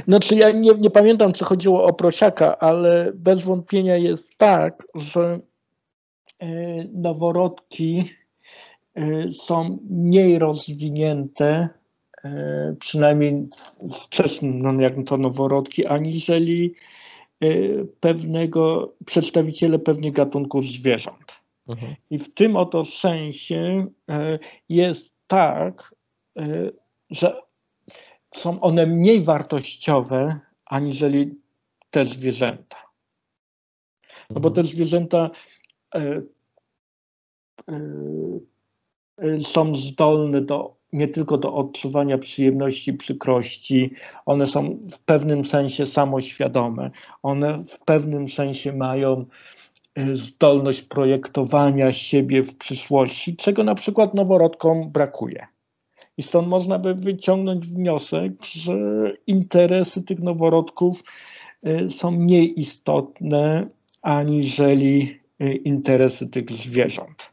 Znaczy ja nie, nie pamiętam, czy chodziło o prosiaka, ale bez wątpienia jest tak, że e, noworodki e, są mniej rozwinięte, przynajmniej wcześniej, no jak to noworodki, aniżeli pewnego przedstawiciele pewnych gatunków zwierząt. Mhm. I w tym oto sensie e, jest tak, e, że są one mniej wartościowe aniżeli te zwierzęta. No bo mhm. te zwierzęta e, są zdolne do, nie tylko do odczuwania przyjemności, przykrości, one są w pewnym sensie samoświadome, one w pewnym sensie mają zdolność projektowania siebie w przyszłości, czego na przykład noworodkom brakuje. I stąd można by wyciągnąć wniosek, że interesy tych noworodków y, są mniej istotne aniżeli y, interesy tych zwierząt.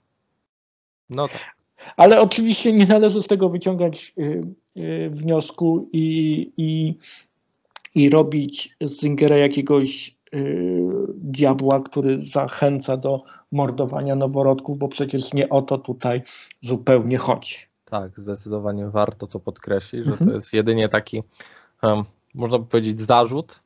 No tak. Ale oczywiście nie należy z tego wyciągać y, wniosku i, i, i robić z Zingera jakiegoś diabła, który zachęca do mordowania noworodków, bo przecież nie o to tutaj zupełnie chodzi. Tak, zdecydowanie warto to podkreślić, że mhm. to jest jedynie taki, można by powiedzieć, zarzut,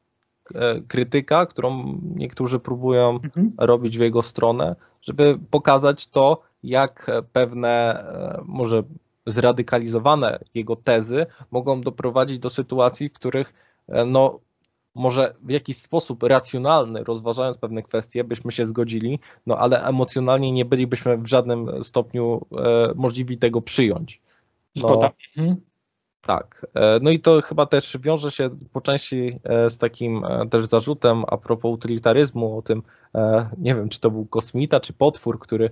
e, krytyka, którą niektórzy próbują mhm. robić w jego stronę, żeby pokazać to, jak pewne, e, może zradykalizowane jego tezy mogą doprowadzić do sytuacji, w których e, no, może w jakiś sposób racjonalny, rozważając pewne kwestie, byśmy się zgodzili, no ale emocjonalnie nie bylibyśmy w żadnym stopniu e, możliwi tego przyjąć. No, mhm. Tak. E, no i to chyba też wiąże się po części e, z takim e, też zarzutem a propos utylitaryzmu, o tym, nie wiem, czy to był kosmita, czy potwór, który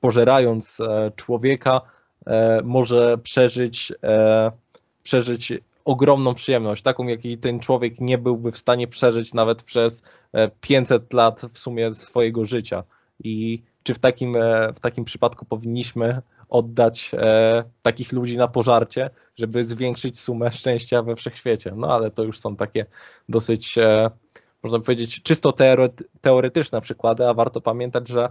pożerając człowieka może przeżyć, przeżyć ogromną przyjemność, taką jakiej ten człowiek nie byłby w stanie przeżyć nawet przez 500 e, lat w sumie swojego życia. I czy w takim, e, w takim przypadku powinniśmy oddać e, takich ludzi na pożarcie, żeby zwiększyć sumę szczęścia we wszechświecie? No ale to już są takie dosyć, e, można powiedzieć, czysto teoretyczne przykłady, a warto pamiętać, że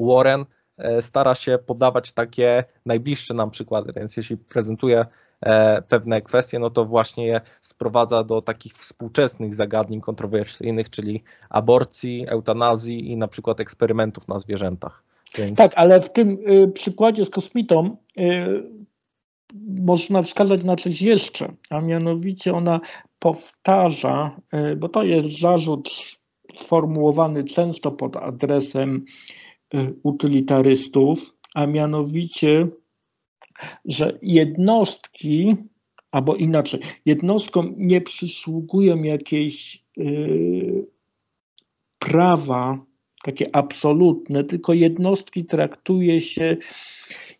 Warren e, stara się podawać takie najbliższe nam przykłady, więc jeśli prezentuje pewne kwestie, no to właśnie je sprowadza do takich współczesnych zagadnień kontrowersyjnych, czyli aborcji, eutanazji i na przykład eksperymentów na zwierzętach. Więc... Tak, ale w tym y, przykładzie z kosmitą y, można wskazać na coś jeszcze, a mianowicie ona powtarza, y, bo to jest zarzut sformułowany często pod adresem utylitarystów, a mianowicie że jednostki, albo inaczej, jednostkom nie przysługują jakieś yy, prawa takie absolutne, tylko jednostki traktuje się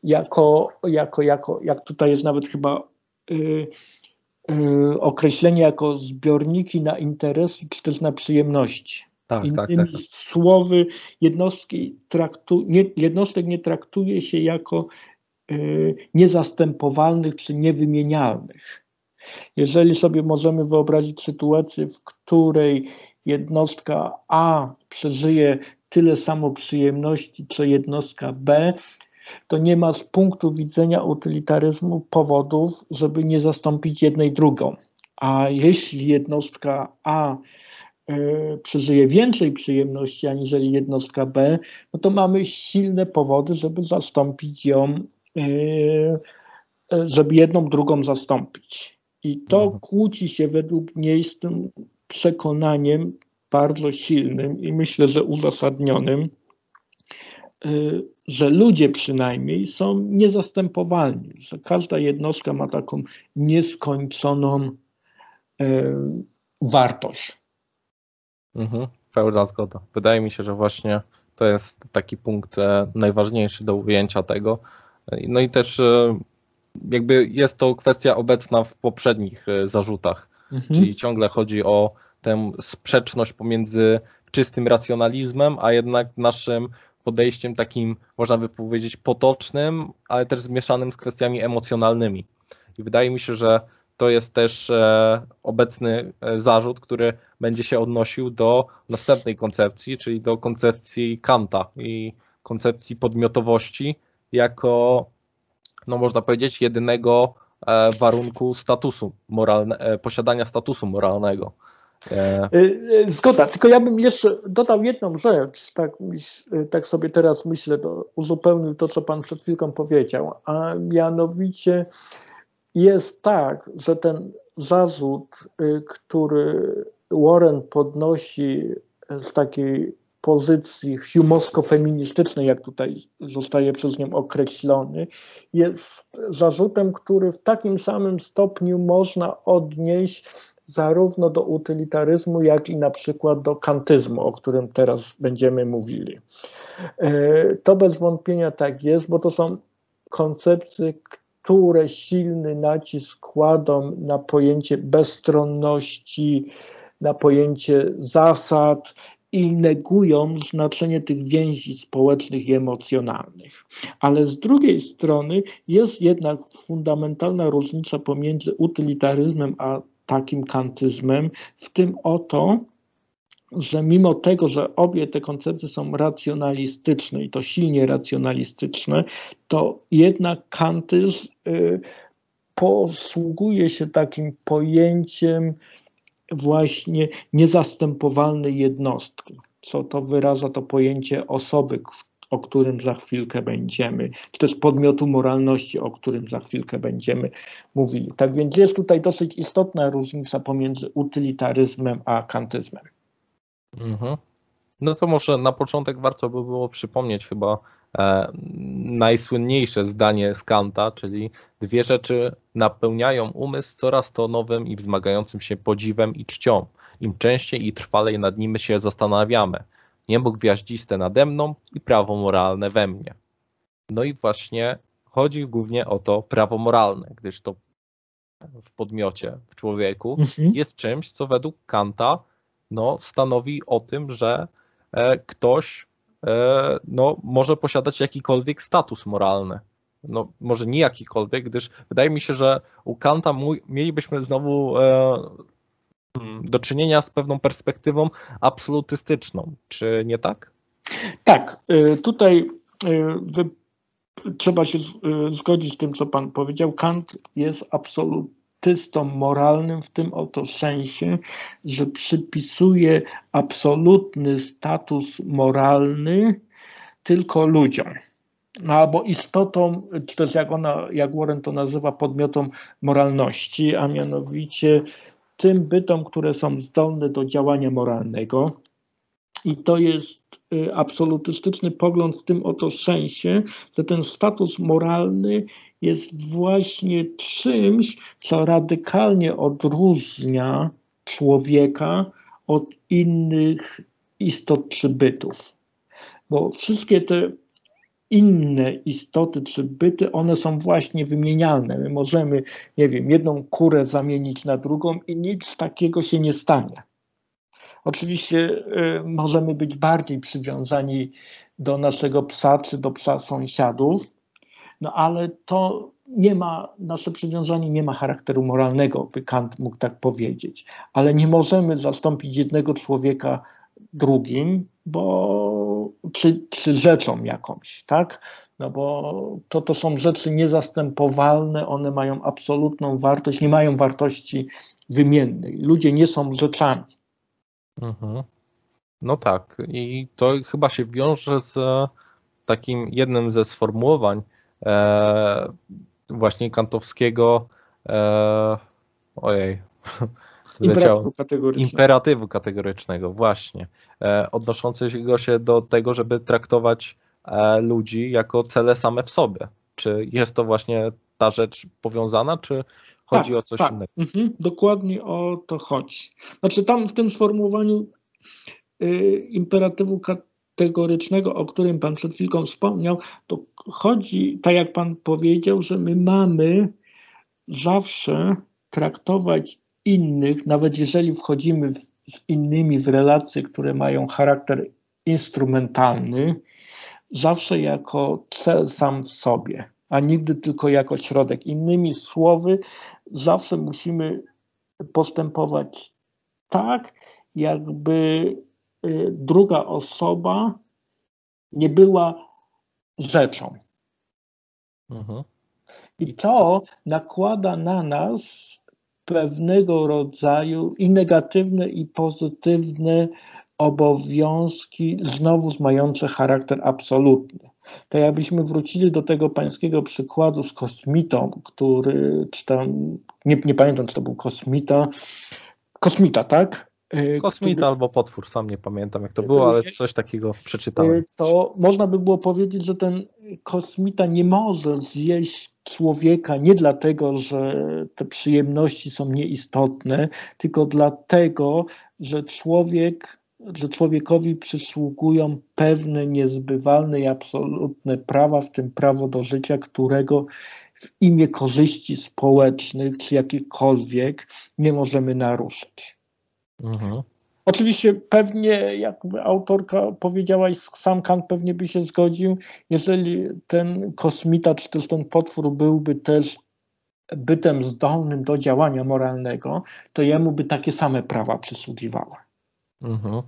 jako, jako, jako jak tutaj jest nawet chyba yy, yy, określenie jako zbiorniki na interesy czy też na przyjemności. Tak, tak, Innymi tak, tak. słowy, jednostki traktu, nie, jednostek nie traktuje się jako niezastępowalnych czy niewymienialnych. Jeżeli sobie możemy wyobrazić sytuację, w której jednostka A przeżyje tyle samo przyjemności, co jednostka B, to nie ma z punktu widzenia utylitaryzmu powodów, żeby nie zastąpić jednej drugą. A jeśli jednostka A y, przeżyje więcej przyjemności aniżeli jednostka B, no to mamy silne powody, żeby zastąpić ją żeby jedną drugą zastąpić. I to mhm. kłóci się według mnie z tym przekonaniem bardzo silnym i myślę, że uzasadnionym, e, że ludzie przynajmniej są niezastępowalni, że każda jednostka ma taką nieskończoną wartość. Mhm, pełna zgoda. Wydaje mi się, że właśnie to jest taki punkt najważniejszy do ujęcia tego, no i też e, jakby jest to kwestia obecna w poprzednich e, zarzutach, mhm. czyli ciągle chodzi o tę sprzeczność pomiędzy czystym racjonalizmem, a jednak naszym podejściem takim, można by powiedzieć, potocznym, ale też zmieszanym z kwestiami emocjonalnymi. I wydaje mi się, że to jest też e, obecny zarzut, który będzie się odnosił do następnej koncepcji, czyli do koncepcji Kanta i koncepcji podmiotowości, jako, no można powiedzieć, jedynego e, warunku statusu moralnego, e, posiadania statusu moralnego. E, zgoda, tylko ja bym jeszcze dodał jedną rzecz, tak, tak sobie teraz myślę, uzupełnił to, co Pan przed chwilką powiedział, a mianowicie jest tak, że ten zarzut, który Warren podnosi z takiej pozycji humowsko-feministycznej, jak tutaj zostaje przez nią określony, jest zarzutem, który w takim samym stopniu można odnieść zarówno do utylitaryzmu, jak i na przykład do kantyzmu, o którym teraz będziemy mówili. E, to bez wątpienia tak jest, bo to są koncepcje, które silny nacisk kładą na pojęcie bezstronności, na pojęcie zasad i negują znaczenie tych więzi społecznych i emocjonalnych. Ale z drugiej strony jest jednak fundamentalna różnica pomiędzy utylitaryzmem a takim kantyzmem, w tym oto, że mimo tego, że obie te koncepcje są racjonalistyczne i to silnie racjonalistyczne, to jednak kantyzm y, posługuje się takim pojęciem właśnie niezastępowalnej jednostki, co to wyraża to pojęcie osoby, o którym za chwilkę będziemy, czy też podmiotu moralności, o którym za chwilkę będziemy mówili. Tak więc jest tutaj dosyć istotna różnica pomiędzy utylitaryzmem a kantyzmem. Mhm. No to może na początek warto by było przypomnieć chyba najsłynniejsze zdanie z Kanta, czyli dwie rzeczy napełniają umysł coraz to nowym i wzmagającym się podziwem i czcią. Im częściej i trwalej nad nimi się zastanawiamy. Niebo gwiaździste nade mną i prawo moralne we mnie. No i właśnie chodzi głównie o to prawo moralne, gdyż to w podmiocie, w człowieku mhm. jest czymś, co według Kanta no, stanowi o tym, że e, ktoś e, no, może posiadać jakikolwiek status moralny. No, może nie jakikolwiek, gdyż wydaje mi się, że u Kanta mielibyśmy znowu e, mm, do czynienia z pewną perspektywą absolutystyczną. Czy nie tak? Tak. Tutaj trzeba się zgodzić z tym, co Pan powiedział. Kant jest absolutny artystą moralnym w tym oto sensie, że przypisuje absolutny status moralny tylko ludziom. No, albo istotą, czy też jak, ona, jak Warren to nazywa, podmiotom moralności, a mianowicie tym bytom, które są zdolne do działania moralnego. I to jest y, absolutystyczny pogląd w tym oto sensie, że ten status moralny jest właśnie czymś, co radykalnie odróżnia człowieka od innych istot czy bytów. Bo wszystkie te inne istoty czy byty, one są właśnie wymienialne. My możemy, nie wiem, jedną kurę zamienić na drugą i nic takiego się nie stanie. Oczywiście y, możemy być bardziej przywiązani do naszego psa czy do psa sąsiadów, no ale to nie ma, nasze przywiązanie nie ma charakteru moralnego, by Kant mógł tak powiedzieć. Ale nie możemy zastąpić jednego człowieka drugim, bo czy, czy rzeczą jakąś, tak? No bo to, to są rzeczy niezastępowalne, one mają absolutną wartość, nie mają wartości wymiennej. Ludzie nie są rzeczami. Mhm. No tak, i to chyba się wiąże z takim jednym ze sformułowań, e, właśnie kantowskiego e, ojej (laughs) Imperatywu kategorycznego. Imperatywu kategorycznego, właśnie. E, odnoszącego się do tego, żeby traktować e, ludzi jako cele same w sobie. Czy jest to właśnie ta rzecz powiązana, czy chodzi tak, o coś tak. innego? Mhm, dokładnie o to chodzi. Znaczy tam w tym sformułowaniu y, imperatywu kategorycznego, o którym Pan przed chwilką wspomniał, to chodzi, tak jak Pan powiedział, że my mamy zawsze traktować innych, nawet jeżeli wchodzimy w, z innymi w relacje, które mają charakter instrumentalny, zawsze jako cel sam w sobie, a nigdy tylko jako środek. Innymi słowy, zawsze musimy postępować tak, jakby Y, druga osoba nie była rzeczą. Mhm. I to nakłada na nas pewnego rodzaju i negatywne, i pozytywne obowiązki, znowu mające charakter absolutny. To jakbyśmy wrócili do tego pańskiego przykładu z kosmitą, który, czy tam, nie, nie pamiętam, czy to był kosmita, kosmita, tak? E, Kosmita który, albo potwór, sam nie pamiętam jak to było, ale coś takiego przeczytałem. To można by było powiedzieć, że ten kosmita nie może zjeść człowieka nie dlatego, że te przyjemności są nieistotne, tylko dlatego, że człowiek, że człowiekowi przysługują pewne niezbywalne i absolutne prawa, w tym prawo do życia, którego w imię korzyści społecznych czy jakichkolwiek nie możemy naruszyć. Mhm. Oczywiście pewnie, jakby autorka powiedziała i sam Kant pewnie by się zgodził, jeżeli ten kosmita czy też ten potwór byłby też bytem zdolnym do działania moralnego, to jemu by takie same prawa przysługiwały. Mhm.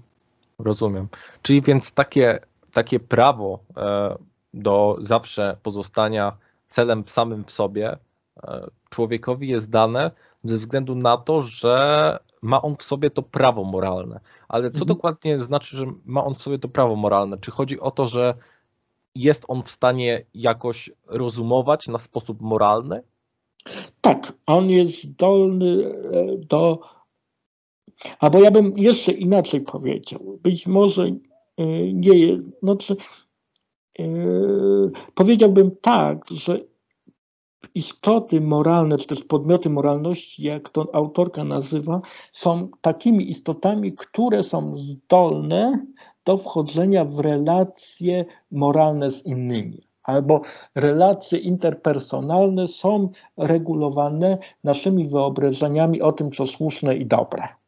Rozumiem. Czyli więc takie, takie prawo e, do zawsze pozostania celem samym w sobie e, człowiekowi jest dane ze względu na to, że ma on w sobie to prawo moralne. Ale co mhm. dokładnie znaczy, że ma on w sobie to prawo moralne? Czy chodzi o to, że jest on w stanie jakoś rozumować na sposób moralny? Tak, on jest zdolny e, do. Albo ja bym jeszcze inaczej powiedział. Być może e, nie jest. Czy, yy, powiedziałbym tak, że istoty moralne, czy też podmioty moralności, jak to autorka nazywa, są takimi istotami, które są zdolne do wchodzenia w relacje moralne z innymi. Albo relacje interpersonalne są regulowane naszymi wyobrażeniami o tym, co słuszne i dobre.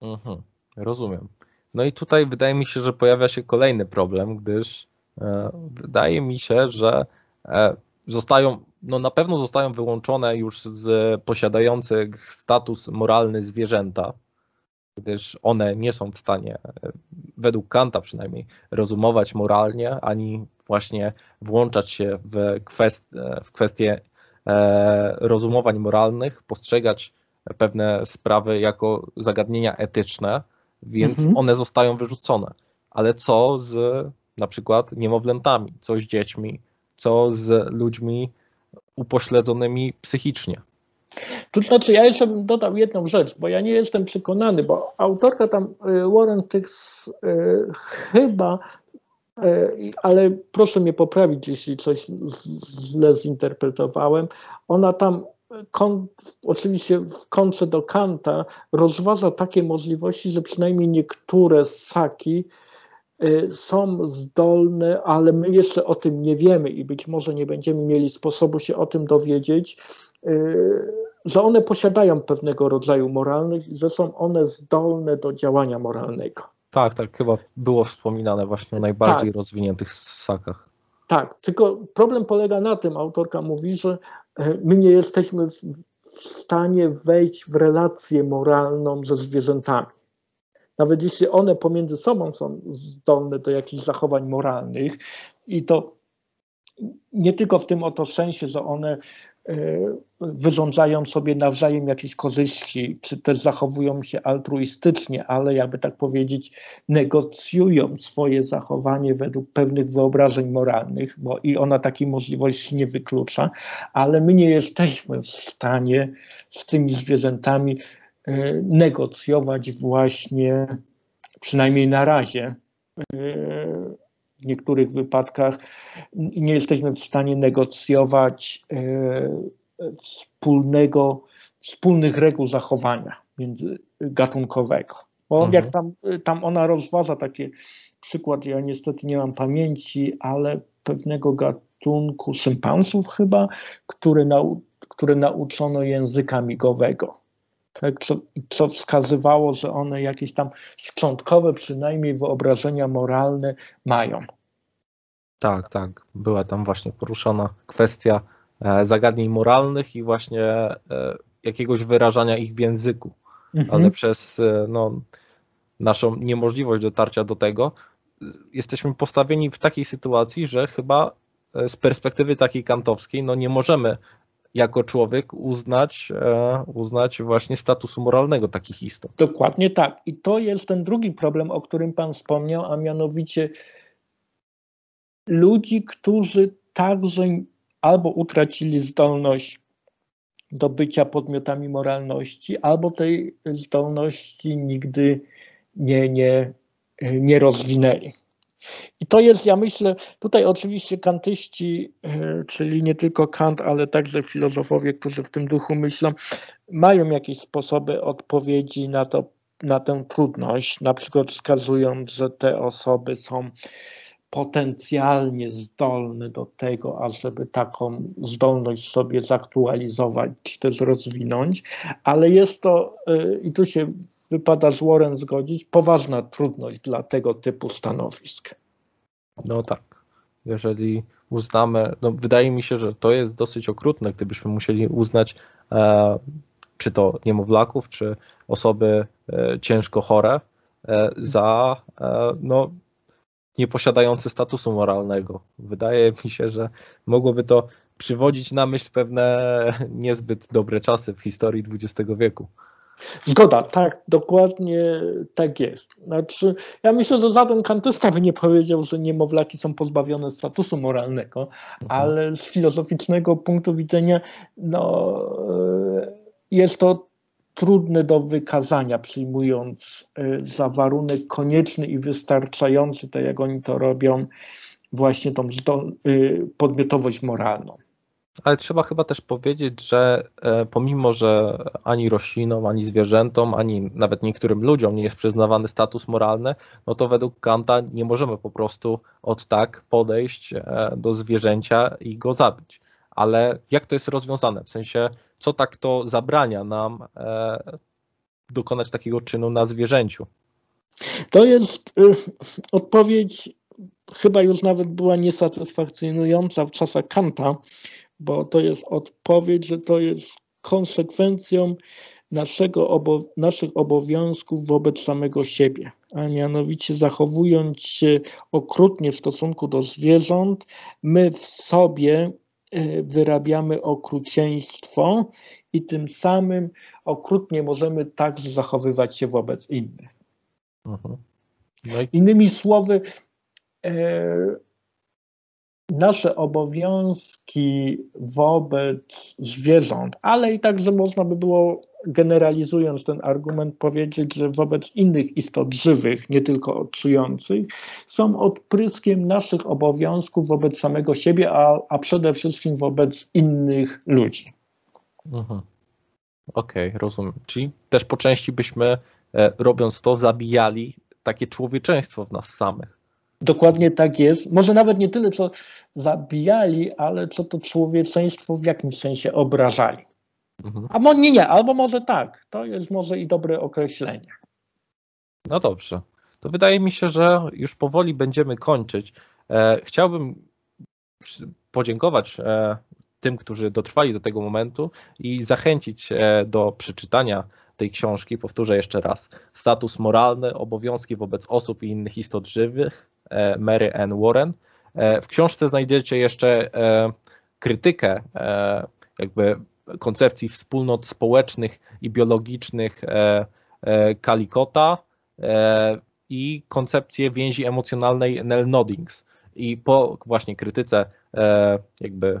Mhm, rozumiem. No i tutaj wydaje mi się, że pojawia się kolejny problem, gdyż e, wydaje mi się, że e, zostają, no na pewno zostają wyłączone już z posiadających status moralny zwierzęta, gdyż one nie są w stanie, według Kanta przynajmniej, rozumować moralnie, ani właśnie włączać się w, kwest, w kwestie e, rozumowań moralnych, postrzegać pewne sprawy jako zagadnienia etyczne, więc mhm. one zostają wyrzucone. Ale co z na przykład niemowlętami, co z dziećmi, co z ludźmi upośledzonymi psychicznie. To znaczy, ja jeszcze bym dodał jedną rzecz, bo ja nie jestem przekonany, bo autorka tam, y, Warren tych y, chyba, y, ale proszę mnie poprawić, jeśli coś źle zinterpretowałem, ona tam oczywiście w konce do Kanta rozważa takie możliwości, że przynajmniej niektóre ssaki Y, są zdolne, ale my jeszcze o tym nie wiemy i być może nie będziemy mieli sposobu się o tym dowiedzieć, y, że one posiadają pewnego rodzaju moralność i że są one zdolne do działania moralnego. Tak, tak, chyba było wspominane właśnie o najbardziej tak. rozwiniętych ssakach. Tak, tylko problem polega na tym, autorka mówi, że my nie jesteśmy w stanie wejść w relację moralną ze zwierzętami. Nawet jeśli one pomiędzy sobą są zdolne do jakichś zachowań moralnych i to nie tylko w tym oto sensie, że one e, wyrządzają sobie nawzajem jakieś korzyści, czy też zachowują się altruistycznie, ale jakby tak powiedzieć, negocjują swoje zachowanie według pewnych wyobrażeń moralnych, bo i ona takiej możliwości nie wyklucza, ale my nie jesteśmy w stanie z tymi zwierzętami E, negocjować właśnie, przynajmniej na razie, e, w niektórych wypadkach nie jesteśmy w stanie negocjować e, wspólnego, wspólnych reguł zachowania międzygatunkowego. Bo mhm. jak tam, tam ona rozważa taki przykład, ja niestety nie mam pamięci, ale pewnego gatunku szympansów chyba, które, nau, które nauczono języka migowego tak, co, co wskazywało, że one jakieś tam szczątkowe przynajmniej wyobrażenia moralne mają. Tak, tak. Była tam właśnie poruszona kwestia zagadnień moralnych i właśnie e, jakiegoś wyrażania ich w języku. Mhm. Ale przez e, no, naszą niemożliwość dotarcia do tego, jesteśmy postawieni w takiej sytuacji, że chyba z perspektywy takiej kantowskiej no nie możemy jako człowiek uznać, e, uznać właśnie statusu moralnego takich istot. Dokładnie tak. I to jest ten drugi problem, o którym Pan wspomniał, a mianowicie ludzi, którzy także albo utracili zdolność do bycia podmiotami moralności, albo tej zdolności nigdy nie, nie, nie rozwinęli. I to jest, ja myślę, tutaj oczywiście kantyści, e, czyli nie tylko Kant, ale także filozofowie, którzy w tym duchu myślą, mają jakieś sposoby odpowiedzi na, to, na tę trudność, na przykład wskazując, że te osoby są potencjalnie zdolne do tego, ażeby taką zdolność sobie zaktualizować czy też rozwinąć, ale jest to, e, i tu się wypada z Warren zgodzić, poważna trudność dla tego typu stanowisk. No tak. Jeżeli uznamy, no wydaje mi się, że to jest dosyć okrutne, gdybyśmy musieli uznać e, czy to niemowlaków, czy osoby e, ciężko chore e, za e, no, nieposiadające statusu moralnego. Wydaje mi się, że mogłoby to przywodzić na myśl pewne niezbyt dobre czasy w historii XX wieku. Zgoda, tak, dokładnie tak jest. Znaczy, ja myślę, że żaden kantysta by nie powiedział, że niemowlaki są pozbawione statusu moralnego, mhm. ale z filozoficznego punktu widzenia no, e, jest to trudne do wykazania, przyjmując e, za warunek konieczny i wystarczający, tak jak oni to robią, właśnie tą e, podmiotowość moralną. Ale trzeba chyba też powiedzieć, że e, pomimo, że ani roślinom, ani zwierzętom, ani nawet niektórym ludziom nie jest przyznawany status moralny, no to według Kanta nie możemy po prostu od tak podejść e, do zwierzęcia i go zabić. Ale jak to jest rozwiązane? W sensie, co tak to zabrania nam e, dokonać takiego czynu na zwierzęciu? To jest y, odpowiedź, chyba już nawet była niesatysfakcjonująca w czasach Kanta, bo to jest odpowiedź, że to jest konsekwencją naszego obo naszych obowiązków wobec samego siebie, a mianowicie zachowując się okrutnie w stosunku do zwierząt, my w sobie wyrabiamy okrucieństwo i tym samym okrutnie możemy także zachowywać się wobec innych. Mhm. No i... Innymi słowy, e, nasze obowiązki wobec zwierząt, ale i także można by było generalizując ten argument powiedzieć, że wobec innych istot żywych, nie tylko odczujących, są odpryskiem naszych obowiązków wobec samego siebie, a, a przede wszystkim wobec innych ludzi. Mhm. Okej, okay, rozumiem. Czyli też po części byśmy, e, robiąc to, zabijali takie człowieczeństwo w nas samych. Dokładnie tak jest. Może nawet nie tyle, co zabijali, ale co to człowieczeństwo w jakimś sensie obrażali. Mhm. A mo, nie, nie, albo może tak. To jest może i dobre określenie. No dobrze. To wydaje mi się, że już powoli będziemy kończyć. E, chciałbym podziękować e, tym, którzy dotrwali do tego momentu i zachęcić e, do przeczytania tej książki. Powtórzę jeszcze raz. Status moralny, obowiązki wobec osób i innych istot żywych E, Mary Ann Warren. E, w książce znajdziecie jeszcze e, krytykę jakby koncepcji wspólnot społecznych i biologicznych Kalikota i koncepcję więzi emocjonalnej Nell Noddings. I po właśnie krytyce jakby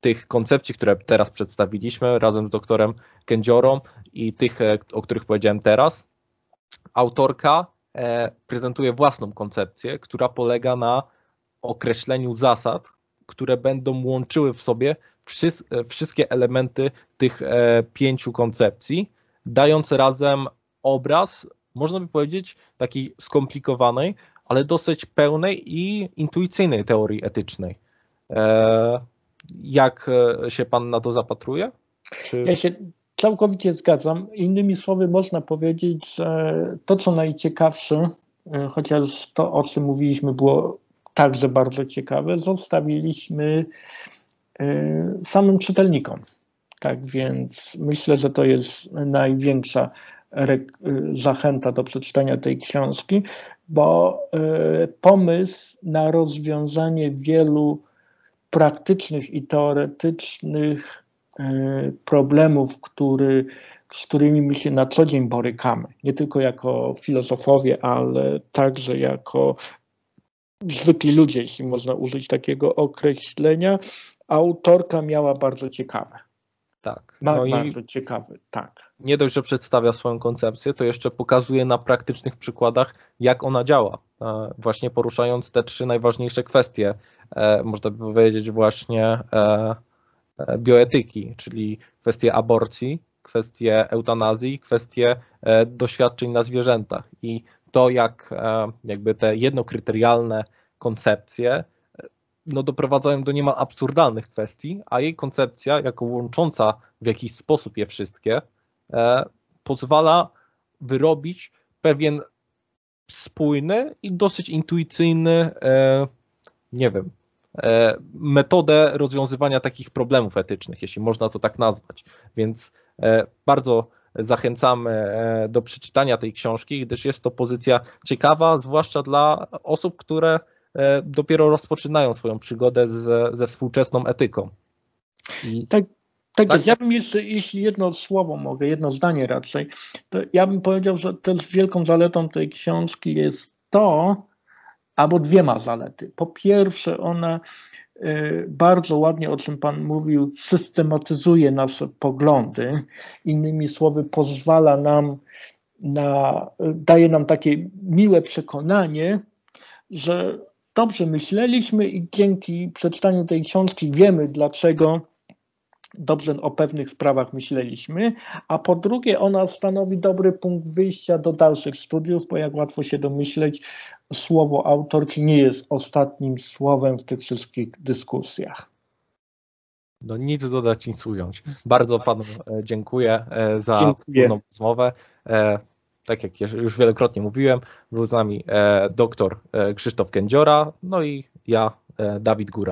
tych koncepcji, które teraz przedstawiliśmy razem z doktorem Kędziorą i tych, o których powiedziałem teraz, autorka E, prezentuje własną koncepcję, która polega na określeniu zasad, które będą łączyły w sobie e, wszystkie elementy tych e, pięciu koncepcji, dając razem obraz, można by powiedzieć, takiej skomplikowanej, ale dosyć pełnej i intuicyjnej teorii etycznej. Jak się pan na to zapatruje? Czy... Ja się Całkowicie zgadzam. Innymi słowy, można powiedzieć, że to, co najciekawsze, e, chociaż to, o czym mówiliśmy, było także bardzo ciekawe, zostawiliśmy e, samym czytelnikom. Tak więc myślę, że to jest największa e, zachęta do przeczytania tej książki, bo pomysł na rozwiązanie wielu praktycznych i teoretycznych problemów, który, z którymi my się na co dzień borykamy. Nie tylko jako filozofowie, ale także jako zwykli ludzie, jeśli można użyć takiego określenia, autorka miała bardzo ciekawe. Tak. No Bardzo ciekawy, tak. nie dość, że przedstawia swoją koncepcję, to jeszcze pokazuje na praktycznych przykładach, jak ona działa. E, Właśnie poruszając te trzy najważniejsze kwestie, e, można by powiedzieć, właśnie e, bioetyki, czyli kwestie aborcji, kwestie eutanazji, kwestie doświadczeń na zwierzętach. I to, jak jakby te jednokryterialne koncepcje no, doprowadzają do niemal absurdalnych kwestii, a jej koncepcja, jako łącząca w jakiś sposób je wszystkie, e, pozwala wyrobić pewien spójny i dosyć intuicyjny, e, nie wiem, e, metodę rozwiązywania takich problemów etycznych, jeśli można to tak nazwać. Więc e, bardzo zachęcamy e, do przeczytania tej książki, gdyż jest to pozycja ciekawa, zwłaszcza dla osób, które dopiero rozpoczynają swoją przygodę z, ze współczesną etyką. I Tak, tak, Tak. jest. Ja bym jeszcze, jeśli jedno słowo mogę, jedno zdanie raczej, to ja bym powiedział, że też wielką zaletą tej książki jest to, albo dwie ma zalety. Po pierwsze, ona y, bardzo ładnie, o czym Pan mówił, systematyzuje nasze poglądy. Innymi słowy, pozwala nam na, daje nam takie miłe przekonanie, że dobrze myśleliśmy i dzięki przeczytaniu tej książki wiemy, dlaczego dobrze o pewnych sprawach myśleliśmy, a po drugie ona stanowi dobry punkt wyjścia do dalszych studiów, bo jak łatwo się domyśleć, słowo autorki nie jest ostatnim słowem w tych wszystkich dyskusjach. No nic dodać, nic ująć. Bardzo panu e, dziękuję e, za Dziękuję. wspólną rozmowę. Tak jak już- już wielokrotnie mówiłem, był z nami e, doktor e, Krzysztof Kędziora, no i ja, e, Dawid Góra.